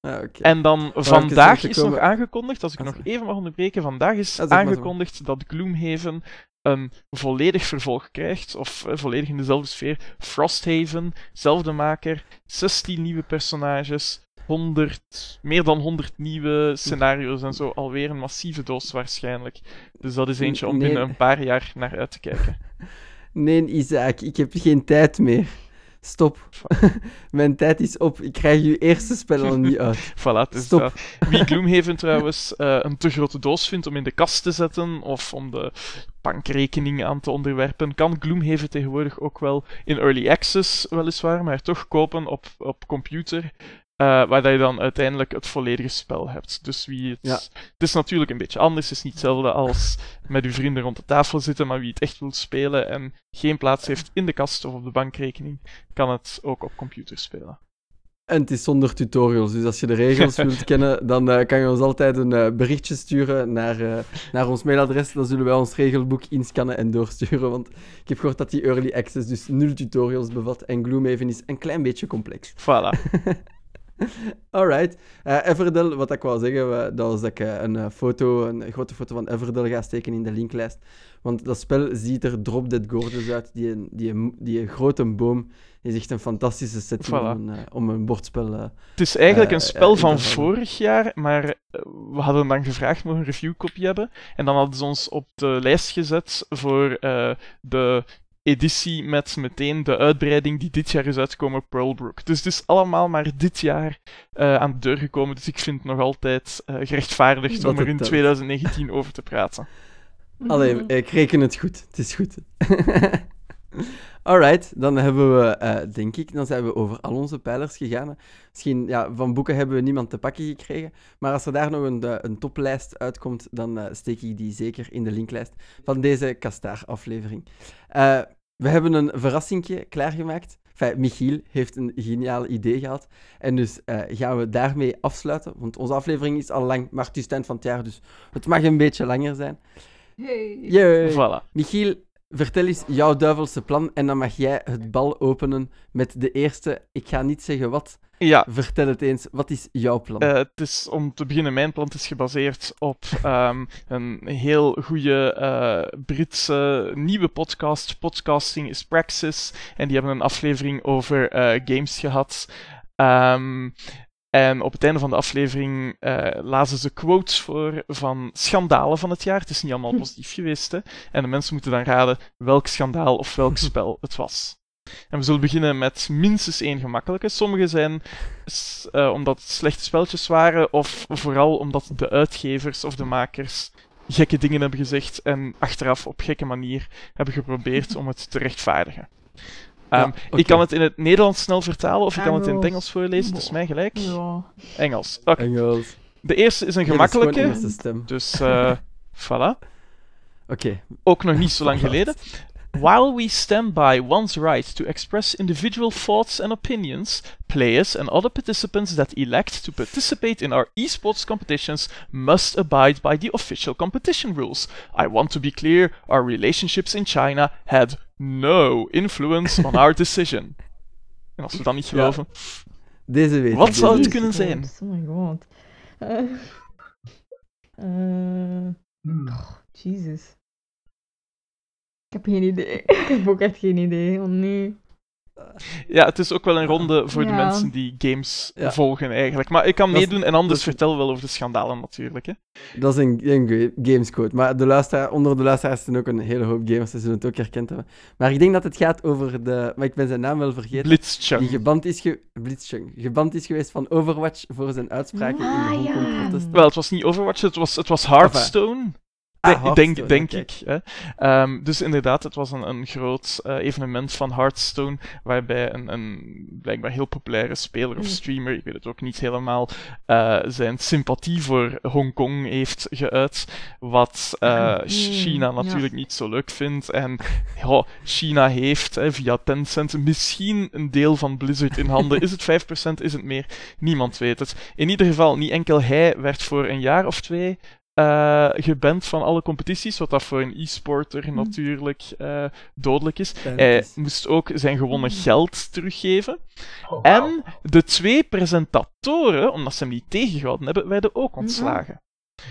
Ah. En dan vandaag is nog aangekondigd, als ik Ah, nog even mag onderbreken, vandaag is maar, aangekondigd dat Gloomhaven een volledig vervolg krijgt, of eh, volledig in dezelfde sfeer. Frosthaven, zelfde maker, 16 nieuwe personages, 100, meer dan 100 nieuwe scenario's en zo. Alweer een massieve doos waarschijnlijk. Dus dat is eentje om Nee. binnen een paar jaar naar uit te kijken. Nee, Isaac, ik heb geen tijd meer. Stop. Mijn tijd is op. Ik krijg uw eerste spel al niet uit. Voilà, dus Stop. dat. Wie Gloomhaven trouwens eh, een te grote doos vindt om in de kast te zetten of om de bankrekening aan te onderwerpen, kan Gloomhaven tegenwoordig ook wel in early access weliswaar, maar toch kopen op, op computer. Eh, waar dat je dan uiteindelijk het volledige spel hebt. Dus wie het. Ja. Het is natuurlijk een beetje anders. Het is niet hetzelfde als met uw vrienden rond de tafel zitten. Maar wie het echt wil spelen en geen plaats heeft in de kast of op de bankrekening, kan het ook op computer spelen. En het is zonder tutorials, dus als je de regels wilt kennen, dan eh, kan je ons altijd een eh, berichtje sturen naar, naar ons mailadres. Dan zullen wij ons regelboek inscannen en doorsturen, want ik heb gehoord dat die Early Access dus nul tutorials bevat en Gloomhaven is een klein beetje complex. Voilà. Alright. Eh Everdell, wat ik wou zeggen, dat was dat ik eh, een eh, foto, een grote foto van Everdell ga steken in de linklijst. Want dat spel ziet er drop dead gorgeous uit. Die, die, die, grote boom is echt een fantastische setting Voilà. om, een, om een bordspel... Het is eigenlijk een spel van vorig jaar, maar we hadden dan gevraagd mogen een reviewkopie hebben. En dan hadden ze ons op de lijst gezet voor de editie met meteen de uitbreiding die dit jaar is uitgekomen, Pearlbrook. Dus het is allemaal maar dit jaar eh, aan de deur gekomen. Dus ik vind het nog altijd eh, gerechtvaardigd Dat om er in telt. 2019 over te praten. Allee, ik reken het goed. Het is goed. Alright, dan hebben we, eh, denk ik, dan zijn we over al onze pijlers gegaan. Misschien, ja, van boeken hebben we niemand te pakken gekregen. Maar als er daar nog een, eh, een toplijst uitkomt, dan eh, steek ik die zeker in de linklijst van deze Kastaar-aflevering. Eh, we hebben een verrassingje klaargemaakt. Enfin, Michiel heeft een geniaal idee gehad. En dus eh, gaan we daarmee afsluiten. Want onze aflevering is al lang, maar het is het eind van het jaar, dus het mag een beetje langer zijn. Hey. Yay. Voilà. Michiel, vertel eens jouw duivelse plan en dan mag jij het bal openen met de eerste. Ik ga niet zeggen wat. Ja, Vertel het eens. Wat is jouw plan? Eh, het is om te beginnen, mijn plan is gebaseerd op ehm, een heel goede eh, Britse nieuwe podcast. Podcasting is Praxis. En die hebben een aflevering over eh, games gehad. Ehm, En op het einde van de aflevering eh, lazen ze quotes voor van schandalen van het jaar. Het is niet allemaal positief geweest, hè. En de mensen moeten dan raden welk schandaal of welk spel het was. En we zullen beginnen met minstens één gemakkelijke. Sommige zijn eh, omdat het slechte spelletjes waren, of vooral omdat de uitgevers of de makers gekke dingen hebben gezegd en achteraf op gekke manier hebben geprobeerd om het te rechtvaardigen. Ehm, Ja. Ik kan het in het Nederlands snel vertalen of ik kan het in het Engels. Voorlezen, het is mij gelijk. Ja. Engels. Oké. Engels. De eerste is een Ja, dat is gewoon gemakkelijke, stem. dus eh voilà. Oké. Ook nog niet zo lang geleden. While we stand by one's right to express individual thoughts and opinions, players and other participants that elect to participate in our esports competitions must abide by the official competition rules. I want to be clear, our relationships in China had no influence on our decision. En als we dat niet geloven, Deze weet Wat zou het kunnen zijn? Oh my god. Eh, eh, Hmm. Jesus. Ik heb geen idee. Ik heb ook echt geen idee. Oh nee. Ja, het is ook wel een ronde voor de mensen die games Ja. volgen eigenlijk. Maar ik kan Dat is- meedoen en anders is- vertel wel over de schandalen natuurlijk. Hè. Dat is een, een ga- gamescode. Maar de luisteraar, onder de luisteraars zijn ook een hele hoop gamers, ze zullen het ook herkend hebben. Maar ik denk dat het gaat over de... Maar ik ben zijn naam wel vergeten. Die Blitzchung. geband is, ge... Blitzchung. geband is geweest van Overwatch voor zijn uitspraken Ah, in de ja. Hongkong-protesten. Wel, het was niet Overwatch, het was, het was Hearthstone. Ah, Denk- denk denk ik. Hè. Ehm, dus inderdaad, het was een, een groot eh, evenement van Hearthstone, waarbij een, een blijkbaar heel populaire speler of Mm. streamer, ik weet het ook niet helemaal, eh, zijn sympathie voor Hongkong heeft geuit, wat eh, Mm, China ja. natuurlijk niet zo leuk vindt. En ja, China heeft hè, via Tencent misschien een deel van Blizzard in handen. Is het 5%, is het meer? Niemand weet het. In ieder geval, niet enkel hij werd voor een jaar of twee eh geband van alle competities, wat dat voor een e-sporter Hm. natuurlijk eh, dodelijk is. Hij moest ook zijn gewonnen Hm. geld teruggeven. Oh. En de twee presentatoren, omdat ze hem niet tegengehouden hebben, werden ook Hm. ontslagen.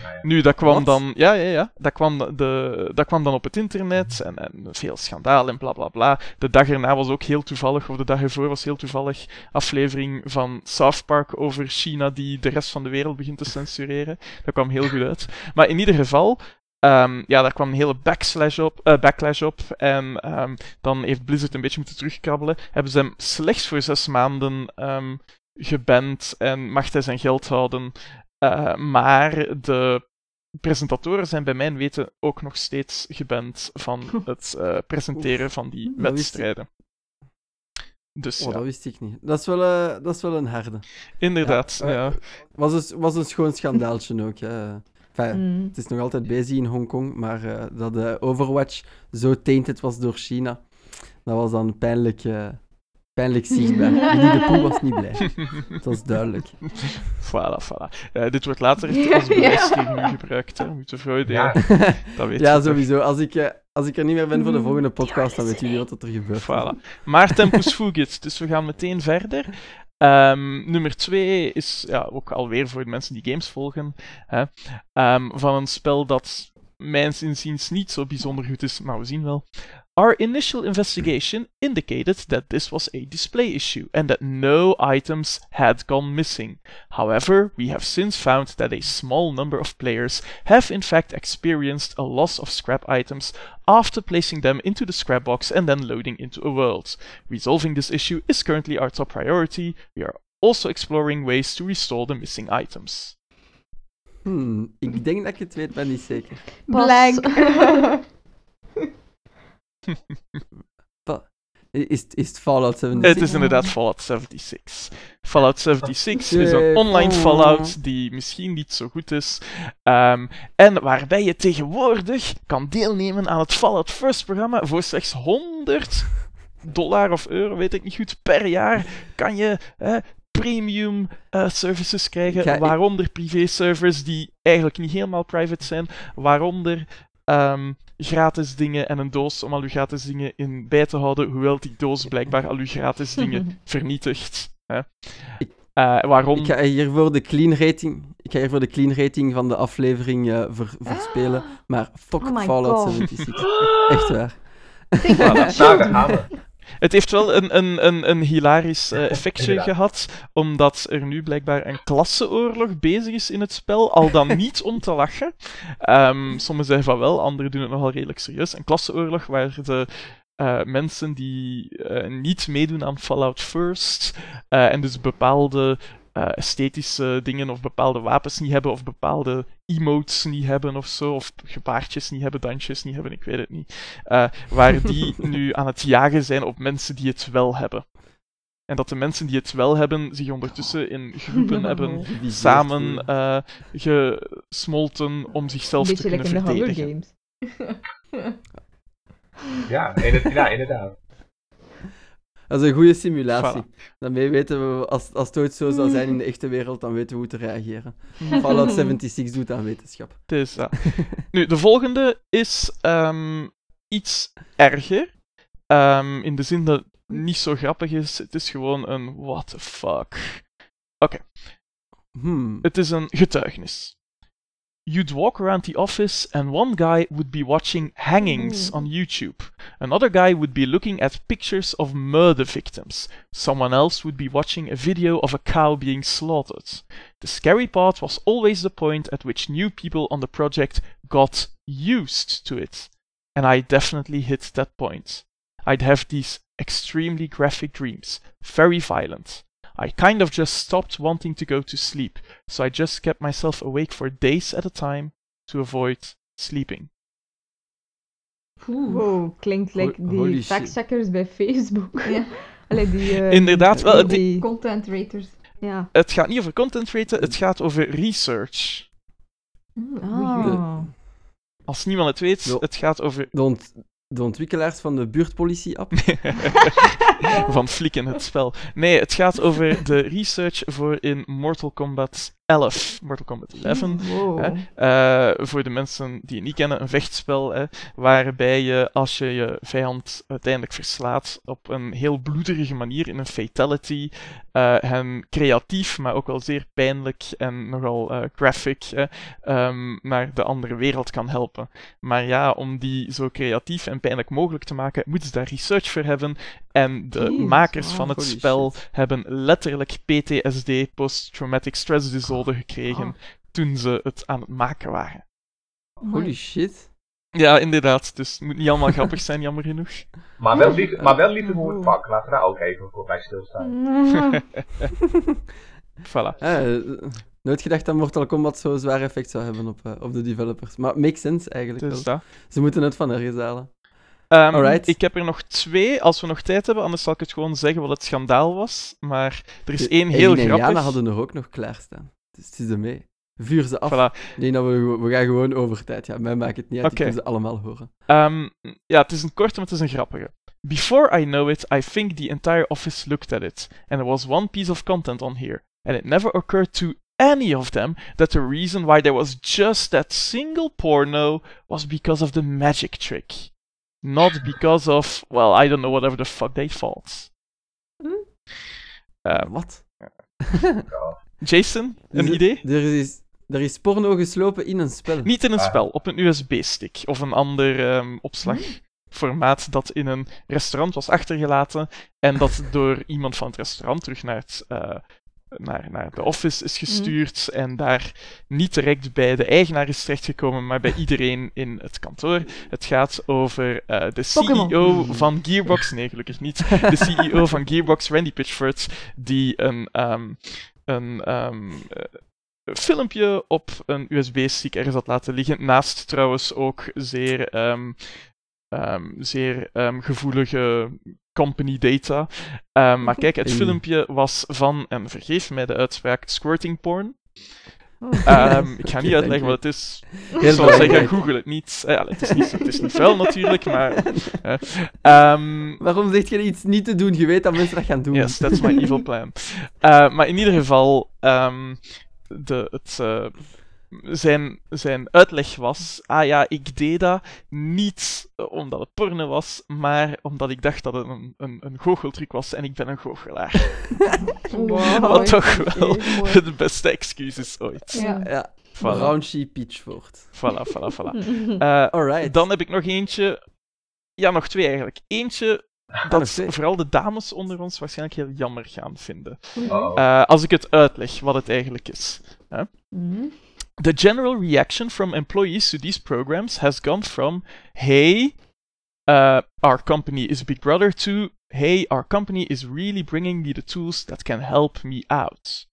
Ja. Nu, dat kwam Wat? dan, ja, ja, ja, dat kwam, de, dat kwam dan op het internet en, en veel schandaal en bla bla bla. De dag erna was ook heel toevallig, of de dag ervoor was heel toevallig, aflevering van South Park over China die de rest van de wereld begint te censureren. Dat kwam heel goed uit. Maar in ieder geval, ehm, ja, daar kwam een hele backslash op, eh, backlash op. En ehm, dan heeft Blizzard een beetje moeten terugkrabbelen. Hebben ze hem slechts voor zes maanden ehm geband en mag hij zijn geld houden. Eh, maar de presentatoren zijn bij mijn weten ook nog steeds geband van het eh, presenteren van die wedstrijden. Dus Oh, ja, dat wist ik niet. Dat is wel, eh, dat is wel een harde. inderdaad. Ja, Ja, Was een, was een schoon schandaaltje ook. Hè. Enfin, Mm. Het is nog altijd bezig in Hongkong, maar eh, dat de Overwatch zo tainted was door China, dat was dan pijnlijk, eh, pijnlijk zichtbaar. Winnie de Pooh was niet blij. Dat was duidelijk. voilà, voilà. Eh, dit wordt later als bewijs tegen u gebruikt. Hè. We moeten Freud, ja. Ja. dat weet ja, je toch. sowieso. Als ik, eh, als ik er niet meer ben voor de Mm. volgende podcast, dan weten jullie wat er gebeurt. Voilà. Maar Tempus Fugit, dus we gaan meteen verder. Ehm, nummer 2 is ja, ook alweer voor de mensen die games volgen. Hè, ehm, van een spel dat mijns inziens niet zo bijzonder goed is, maar we zien wel. Our initial investigation indicated that this was a display issue and that no items had gone missing. However, we have since found that a small number of players have in fact experienced a loss of scrap items after placing them into the scrap box and then loading into a world. Resolving this issue is currently our top priority. We are also exploring ways to restore the missing items. Hmm, ik denk dat ik het weet, maar niet zeker. Blank. Is, het- is het Fallout 76? Het is inderdaad Fallout 76. Fallout 76 is een online. Fallout die misschien niet zo goed is. Ehm, en waarbij je tegenwoordig kan deelnemen aan het Fallout First programma voor slechts 100 dollar of euro, weet ik niet goed, per jaar kan je eh, premium eh, services krijgen. Waaronder privé-servers die eigenlijk niet helemaal private zijn. Waaronder ehm, gratis dingen en een doos om al uw gratis dingen in bij te houden, hoewel die doos blijkbaar al uw gratis dingen vernietigt. Hè. Ik- Eh, waarom? Ik ga hier voor de clean rating, ik ga hier voor de clean rating van de aflevering eh, ver- verspelen. Maar fuck Oh Fallout God. 76. Echt waar. Voilà. Nou, daar gaan we. Het heeft wel een, een, een, een hilarisch eh, effectje gehad, omdat er nu blijkbaar een klasseoorlog bezig is in het spel, al dan niet om te lachen. Ehm, sommigen zeggen van wel, anderen doen het nogal redelijk serieus. Een klasseoorlog waar de eh, mensen die eh, niet meedoen aan Fallout First en dus bepaalde eh, esthetische dingen of bepaalde wapens niet hebben of bepaalde emotes niet hebben of zo, of gebaartjes niet hebben, dansjes niet hebben, ik weet het niet. Eh, waar die nu aan het jagen zijn op mensen die het wel hebben. En dat de mensen die het wel hebben zich ondertussen in groepen hebben samen eh, gesmolten om zichzelf te kunnen Hunger verdedigen. Games. Ja, inderdaad. Dat is een goede simulatie. Voilà. Daarmee weten we, als, als het ooit zo zou zijn in de echte wereld, dan weten we hoe te reageren. Fallout 76 doet aan wetenschap. Het is dat. Nu, de volgende is ehm, iets erger. Ehm, in de zin dat het niet zo grappig is. Het is gewoon een what the fuck. Hmm. Het is een getuigenis. You'd walk around the office and one guy would be watching hangings on YouTube. Another guy would be looking at pictures of murder victims. Someone else would be watching a video of a cow being slaughtered. The scary part was always the point at which new people on the project got used to it. And I definitely hit that point. I'd have these extremely graphic dreams, very violent. I kind of just stopped wanting to go to sleep, so I just kept myself awake for days at a time to avoid sleeping. Wow, klinkt like Ho- die factcheckers bij Facebook. Ja. Allee, die... eh, Inderdaad, wel, die- Content raters. Ja. Het gaat niet over content raten, het gaat over research. Ah. Als niemand het weet, het gaat over De, ont- de ontwikkelaars van de buurtpolitie-app. van flikken het spel. Nee, het gaat over de research voor in Mortal Kombat 11. Mortal Kombat 11. Wow. Hè? Eh, voor de mensen die het niet kennen, een vechtspel hè, waarbij je als je je vijand uiteindelijk verslaat op een heel bloederige manier in een fatality eh, hen creatief, maar ook wel zeer pijnlijk en nogal eh, graphic hè, ehm, naar de andere wereld kan helpen. Maar ja, om die zo creatief en pijnlijk mogelijk te maken, moeten ze daar research voor hebben. En de makers wow. van het spel shit. hebben letterlijk PTSD, Post-Traumatic Stress Disorder, gekregen Ah. toen ze het aan het maken waren. Holy shit. Ja, inderdaad. Dus het moet niet allemaal grappig zijn, jammer genoeg. Maar wel, lief, maar wel liefde voor het vak. Laten we daar ook even voor bij stilstaan. Voilà. Eh, nooit gedacht dat Mortal Kombat zo'n zwaar effect zou hebben op, eh, op de developers. Maar makes sense eigenlijk Dus wel. dat. Ze moeten het van ergens halen. Ehm. Ik heb er nog twee, als we nog tijd hebben, anders zal ik het gewoon zeggen wat het schandaal was. Maar er is De- één heel grappig. Jana hadden er ook nog klaarstaan. Dus het is er mee. Vuur ze af. Voilà. Ik denk dat we, we gaan gewoon over tijd. Ja, mij maakt het niet uit. Oké. Ik ze allemaal horen. Ehm, ja, het is een korte, maar het is een grappige. Before I know it, I think the entire office looked at it, and there was one piece of content on here, and it never occurred to any of them that the reason why there was just that single porno was because of the magic trick. Not because of, well, I don't know, whatever the fuck they thought. Ehm, Wat? Jason, een idee? Er is, er is porno geslopen in een spel. Niet in een Ah. spel, op een USB-stick of een ander ehm, opslagformaat dat in een restaurant was achtergelaten en dat door iemand van het restaurant terug naar, het, eh, naar, naar de office is gestuurd en daar niet direct bij de eigenaar is terechtgekomen, maar bij iedereen in het kantoor. Het gaat over eh, de. CEO van Gearbox, nee gelukkig niet, de CEO van Gearbox, Randy Pitchford, die een, ehm, een ehm, eh, filmpje op een USB-stick ergens had laten liggen. Naast trouwens ook zeer, ehm, zeer gevoelige company data. Ehm, maar kijk, het Hey. filmpje was van, en vergeef mij de uitspraak, squirting porn. Oh. Ehm, ik ga niet uitleggen wat het is. Heel Ik belangrijk. zeggen, google het niet. Eh, ja, het, is niet het is niet vuil natuurlijk, maar... eh, ehm, Waarom zeg je iets niet te doen? Je weet dat mensen dat gaan doen. Yes, that's my evil plan. Eh, maar in ieder geval, de, het, eh, zijn, zijn uitleg was: ah ja, ik deed dat niet eh, omdat het porno was, maar omdat ik dacht dat het een, een, een goocheltruc was en ik ben een goochelaar. Wow. Wat toch wel de beste excuus is ooit. Ja. Ja, Voilà, Raunchy Pitchford. voilà, voilà. voilà. Eh, Alright. dan heb ik nog eentje. Ja, nog twee eigenlijk. Eentje dat oké. vooral de dames onder ons waarschijnlijk heel jammer gaan vinden. Uh-oh. Eh, als ik het uitleg wat het eigenlijk is. Mhm. The general reaction from employees to these programs has gone from, hey, uh, our company is Big Brother, to, hey, our company is really bringing me the tools that can help me out.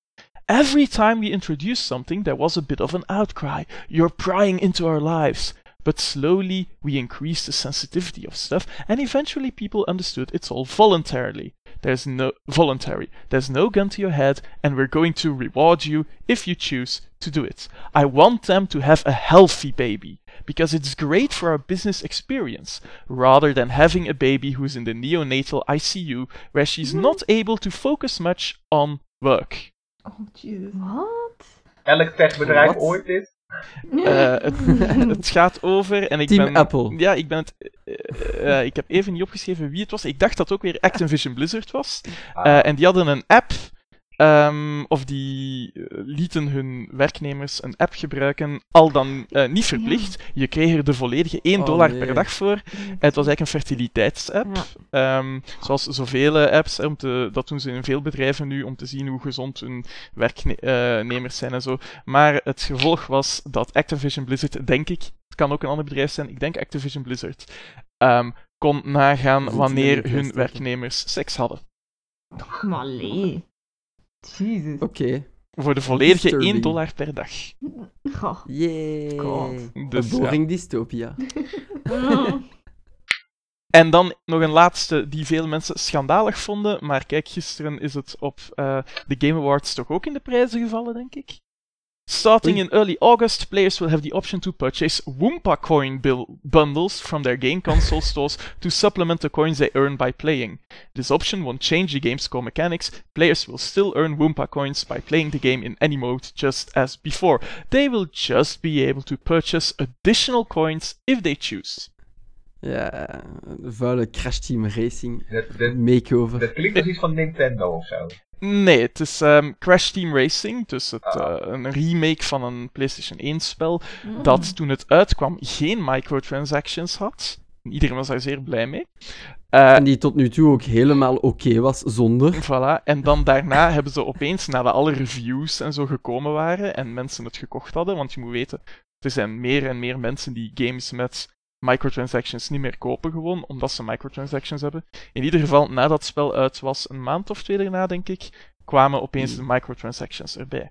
Every time we introduced something, there was a bit of an outcry. You're prying into our lives. But slowly, we increased the sensitivity of stuff, and eventually people understood it's all voluntarily. There's no voluntary. There's no gun to your head, and we're going to reward you if you choose to do it. I want them to have a healthy baby because it's great for our business experience, rather than having a baby who's in the neonatal ICU where she's mm. not able to focus much on work. Oh, Jesus. Wat? Elk techbedrijf Wat? ooit dit. Eh, het, het gaat over en ik Team ben Apple. ja ik ben het eh, eh, ik heb even niet opgeschreven wie het was. Ik dacht dat het ook weer Activision Blizzard was. Ah, Eh, en die hadden een app, ehm, of die eh, lieten hun werknemers een app gebruiken, al dan eh, niet verplicht. Je kreeg er de volledige 1 Oh, dollar nee. per dag voor. Het was eigenlijk een fertiliteitsapp. Ja. Ehm, zoals zoveel eh, apps, hè, om te, dat doen ze in veel bedrijven nu, om te zien hoe gezond hun werknemers zijn en zo. Maar het gevolg was dat Activision Blizzard, denk ik, het kan ook een ander bedrijf zijn, ik denk Activision Blizzard, ehm, kon nagaan wanneer hun werknemers seks hadden. Maar. Jesus. Oké. Voor de volledige Disturbing. 1 dollar per dag. Goh. Yay. God. Dus, ja. dystopia. En dan nog een laatste die veel mensen schandalig vonden. Maar kijk, gisteren is het op eh, de Game Awards toch ook in de prijzen gevallen, denk ik. Starting in early August, players will have the option to purchase Wumpa coin bill bundles from their game console stores to supplement the coins they earn by playing. This option won't change the game's core mechanics. Players will still earn Wumpa coins by playing the game in any mode, just as before. They will just be able to purchase additional coins if they choose. Ja, een vuile Crash Team Racing dit, dit, makeover. dit klinkt als iets van Nintendo of zo. Nee, het is ehm, Crash Team Racing, dus het, Ah. eh, een remake van een PlayStation 1-spel, dat toen het uitkwam geen microtransactions had. Iedereen was daar zeer blij mee. Eh, En die tot nu toe ook helemaal oké was zonder. Voilà. En dan daarna hebben ze opeens, nadat alle reviews en zo gekomen waren en mensen het gekocht hadden, want je moet weten, er zijn meer en meer mensen die games met microtransactions niet meer kopen gewoon, omdat ze microtransactions hebben. In ieder geval, nadat het spel uit was, een maand of twee daarna, denk ik, kwamen opeens de microtransactions erbij.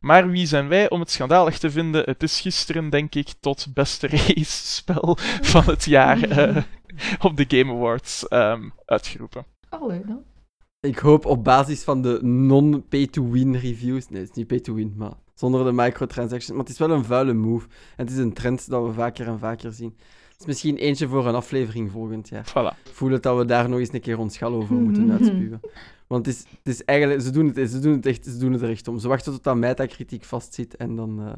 Maar wie zijn wij om het schandalig te vinden? Het is gisteren, denk ik, tot beste race-spel van het jaar eh, op de Game Awards ehm, uitgeroepen. Allee, dan. Ik hoop op basis van de non-pay-to-win reviews. Nee, het is niet pay-to-win, maar zonder de microtransactions. Maar het is wel een vuile move. En het is een trend dat we vaker en vaker zien. Het is misschien eentje voor een aflevering volgend jaar. Voilà. Voel het dat we daar nog eens een keer ons schal over moeten uitspuwen. Want het is, het is eigenlijk... Ze doen het, ze, doen het echt, ze doen het er echt om. Ze wachten tot dat metakritiek vastzit en dan... eh,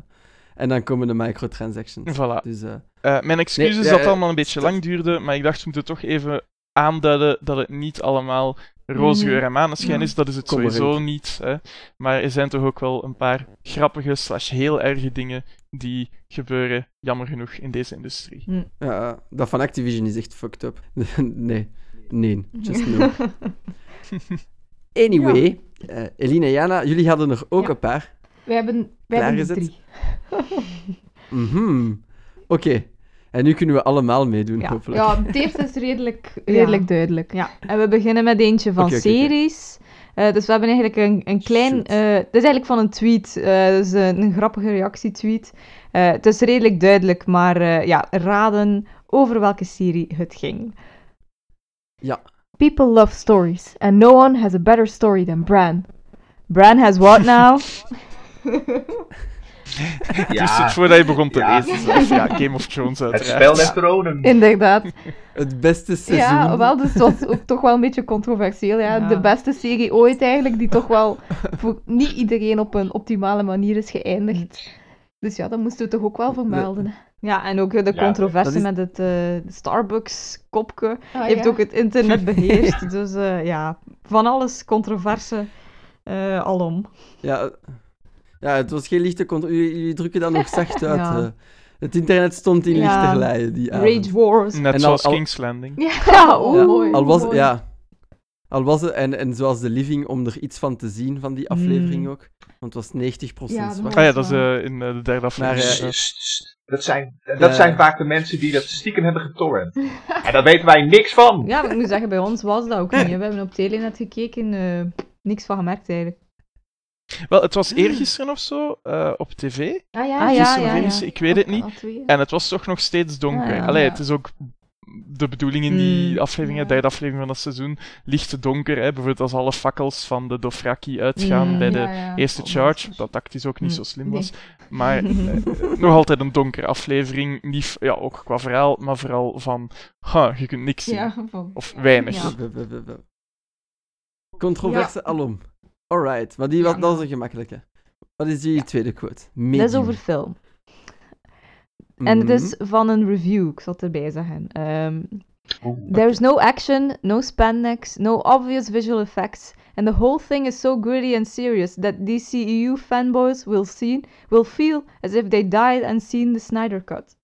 en dan komen de microtransactions. Voilà. Dus eh, Eh, mijn excuses Nee, dat het allemaal een beetje lang duurde, maar ik dacht we moeten toch even aanduiden dat het niet allemaal roze geur en maneschijn is. Dat is het Kom erin. sowieso niet. Hè. Maar er zijn toch ook wel een paar grappige slash heel erge dingen die gebeuren, jammer genoeg, in deze industrie. ja, dat van Activision is echt fucked up. nee. Nee, just no. Anyway, eh Eline en Jana, jullie hadden er ook Ja. een paar. Wij hebben, wij hebben er drie. Mhm. Oké. En nu kunnen we allemaal meedoen, Ja. hopelijk. ja, het eerste is redelijk, redelijk Ja. duidelijk. Ja, en we beginnen met eentje van series. Eh, dus we hebben eigenlijk een, een klein... Eh het is eigenlijk van een tweet. eh dus een, een grappige reactietweet. Het is redelijk duidelijk, maar ja, raden over welke serie het ging. Ja. People love stories, and no one has a better story than Bran. Bran has what now? Dus het, voordat je begon te Ja. lezen, zelf, ja, Game of Thrones Het uiteraard. spel der tronen. Inderdaad. Het beste seizoen. Ja, wel, dus het was ook toch wel een beetje controversieel. Ja. Ja. De beste serie ooit eigenlijk, die toch wel voor niet iedereen op een optimale manier is geëindigd. Dus ja, dat moesten we toch ook wel vermelden. Ja, en ook de Ja, is- met het eh, Starbucks-kopje Ah, heeft ja. ook het internet beheerst. dus eh, ja, van alles controverse eh, alom. Ja, ja, het was geen lichte controle. Jullie, drukken dat nog zacht uit. Ja. eh. Het internet stond in Ja. lichterlaaien die avond. Rage Wars. Net En al- zoals al- King's Landing. Ja, oh, Ja, mooi. al was, mooi. ja, al was het, en, en zoals de living, om er iets van te zien van die aflevering Mm. ook. Want het was 90% Ja, dat zwart. Ah ja, dat is eh, in eh, de derde aflevering. Sst, sst. Dat zijn, dat zijn vaak de mensen die dat stiekem hebben getorrent. En daar weten wij niks van. Ja, maar ik moet zeggen, bij ons was dat ook niet. hè. We hebben op Telenet gekeken, eh, niks van gemerkt eigenlijk. Wel, het was eergisteren of zo eh, op tv. Ah ja, Ah, ja, Gisteren ja, ik weet het niet. En het was toch nog steeds donker. Ah, ja. Allee, Ja. het is ook de bedoeling in die Mm. aflevering, Ja. de derde aflevering van dat seizoen, licht donker. Hè. Bijvoorbeeld als alle fakkels van de Dothraki uitgaan Mm. bij de Ja, ja. eerste Oh, charge, dat is- dat tactisch ook niet Mm. zo slim Nee. was. Maar eh, nog altijd een donkere aflevering. Niet, ja, ook qua verhaal, maar vooral van, ha, je kunt niks zien. Ja, van... Of weinig. Controverse alom. Alright, maar die, was, Ja. dat was een gemakkelijke. Wat is die tweede quote? Dat Medium. is over film. En het is Mhm. van een review, ik zal het erbij zeggen. Ehm, There's no action, no spandex, no obvious visual effects, and the whole thing is so gritty and serious that DCEU fanboys will see will feel as if they died and seen the Snyder Cut.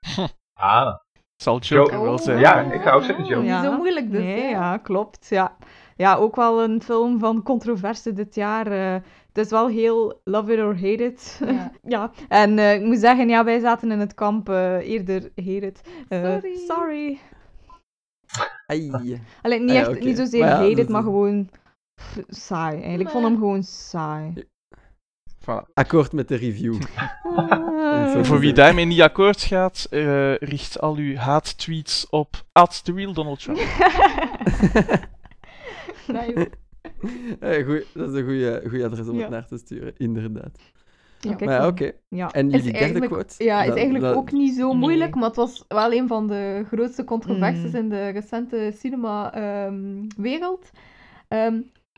Ah, Zal Joker Oh. wel zijn. Ja, ik zou ook zeggen Joker. Niet zo moeilijk dus, Nee, ja, klopt. Ja. Ja, ook wel een film van controverse dit jaar. eh, het is wel heel love it or hate it. Ja. ja, en eh, ik moet zeggen, ja, wij zaten in het kamp eh, eerder hate it. Sorry. sorry. Ai. Alleen niet, Ah ja, niet zozeer Maar ja, hate it, is- maar gewoon pff, saai. Eigenlijk. Ik vond hem gewoon saai. Voilà. Akkoord met de review. Ah. Voor wie daarmee niet akkoord gaat, eh, richt al uw haattweets op at the real Donald Trump. Nice. Eh, goeie- dat is een goede adres om Ja. het naar te sturen, inderdaad. Ja, oké. Ja. En Is jullie derde eigenlijk- quote? Ja, is eigenlijk dat- ook niet zo Nee. moeilijk, maar het was wel een van de grootste controversies Mm. in de recente cinema-wereld.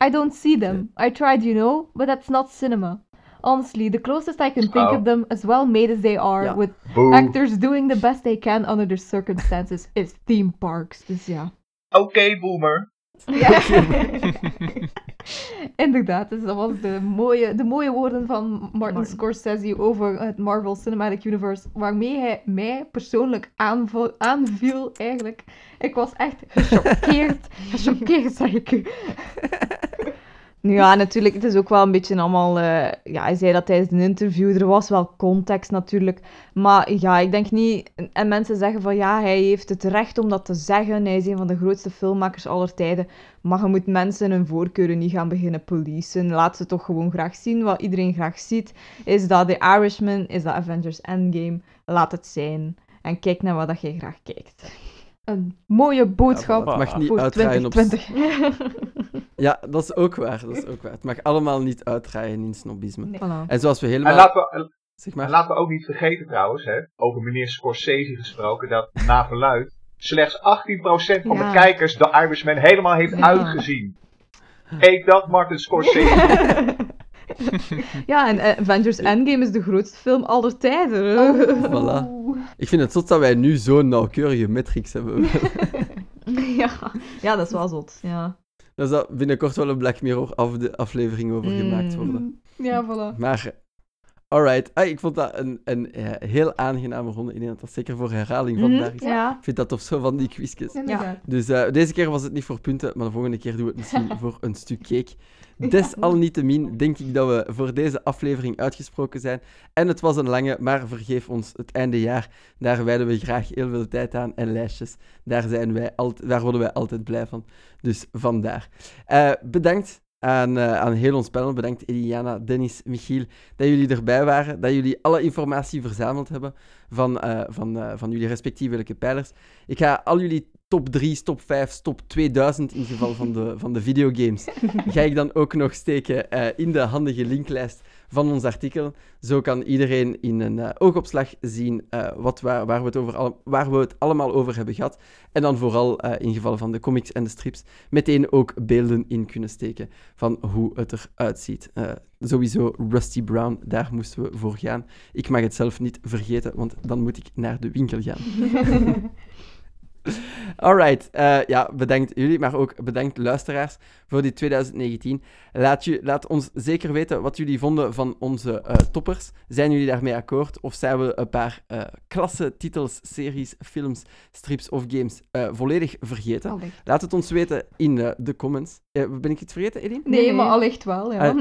I don't see them. I tried, you know, but that's not cinema. Honestly, the closest I can think Oh. of them, as well made as they are, Ja. with Boe. actors doing the best they can under the circumstances, is theme parks. Dus ja. Oké, boomer. Ja. Inderdaad, dus dat was de mooie, de mooie woorden van Martin Martin. Scorsese over het Marvel Cinematic Universe, waarmee hij mij persoonlijk aanvo- aanviel eigenlijk. Ik was echt gechoqueerd. gechoqueerd, zeg ik u. Ja, natuurlijk. Het is ook wel een beetje allemaal. eh, ja, hij zei dat tijdens een interview. Er was wel context natuurlijk. Maar ja, ik denk niet. En mensen zeggen van ja, hij heeft het recht om dat te zeggen. Hij is een van de grootste filmmakers aller tijden. Maar je moet mensen hun voorkeuren niet gaan beginnen policen. Laat ze toch gewoon graag zien. Wat iedereen graag ziet. Is dat The Irishman? Is dat Avengers Endgame? Laat het zijn. En kijk naar wat dat jij graag kijkt. Een mooie boodschap Het mag niet voor uitdraaien op... 2020. Ja, dat is ook waar. Dat is ook waar. Het mag allemaal niet uitdraaien in snobisme. Nee. Voilà. En zoals we En helemaal... laten we, Zeg en maar... laten we ook niet vergeten trouwens, hè, over meneer Scorsese gesproken, dat na verluid slechts 18% van Ja. de kijkers de Irishman helemaal heeft Ja. uitgezien. Eet dat, Martin Scorsese. Ja, en eh, Avengers Endgame is de grootste film aller tijden. Voilà. Ik vind het zot dat wij nu zo'n nauwkeurige metrics hebben. ja. ja, dat is wel zot. Ja. Daar zal binnenkort wel een Black Mirror aflevering over gemaakt Mm. worden. Ja, voilà. Maar, alright. Ah, ik vond dat een, een eh, heel aangename ronde. Ik denk dat dat zeker voor herhaling vandaag is. Mhm, ja. Ik vind dat toch zo van die quizjes. Dus eh, deze keer was het niet voor punten, maar de volgende keer doen we het misschien voor een stuk cake. Desalniettemin denk ik dat we voor deze aflevering uitgesproken zijn. En het was een lange, maar vergeef ons het einde jaar. Daar wijden we graag heel veel tijd aan en lijstjes. Daar, zijn wij daar worden wij altijd blij van. Dus vandaar. Eh, bedankt aan, eh, aan heel ons panel. Bedankt Eliana, Dennis, Michiel, dat jullie erbij waren. Dat jullie alle informatie verzameld hebben van, eh, van, eh, van jullie respectievelijke pijlers. Ik ga al jullie top 3, top 5, top 2000 in geval van de, van de videogames, ga ik dan ook nog steken in de handige linklijst van ons artikel. Zo kan iedereen in een eh, oogopslag zien eh, wat, waar, waar, we het over waar we het allemaal over hebben gehad. En dan vooral eh, in geval van de comics en de strips meteen ook beelden in kunnen steken van hoe het eruit ziet. Sowieso Rusty Brown, daar moesten we voor gaan. Ik mag het zelf niet vergeten, want dan moet ik naar de winkel gaan. Alright, eh, ja, bedankt jullie, maar ook bedankt luisteraars voor die 2019. Laat, je, laat ons zeker weten wat jullie vonden van onze eh, toppers. Zijn jullie daarmee akkoord? Of zijn we een paar eh klasse titels, series, films, strips of games eh, volledig vergeten? Allicht. Laat het ons weten in de comments. Eh, ben ik iets vergeten, Edin? Nee, Nee. maar allicht wel, ja.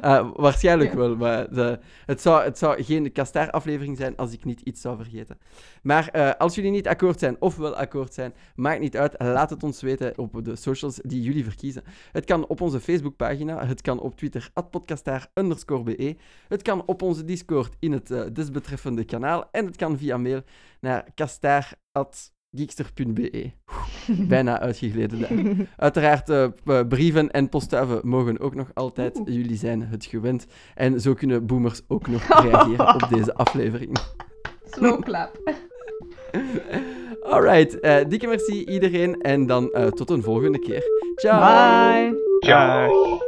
Eh, waarschijnlijk Ja. wel, maar de, het, zou, het zou geen Kastaar-aflevering zijn als ik niet iets zou vergeten. Maar eh, als jullie niet akkoord zijn of wel akkoord zijn, maakt niet uit. Laat het ons weten op de socials die jullie verkiezen. Het kan op onze Facebookpagina, het kan op Twitter, podcastaar_be. Het kan op onze Discord in het eh, desbetreffende kanaal en het kan via mail naar kastaar.geekster.be. Bijna uitgegleden daar. Uiteraard, eh, p- brieven en postduiven mogen ook nog altijd. Jullie zijn het gewend. En zo kunnen boomers ook nog reageren op deze aflevering. Slow clap. Alright, eh, dikke merci iedereen. En dan eh, tot een volgende keer. Ciao! Bye. Ciao.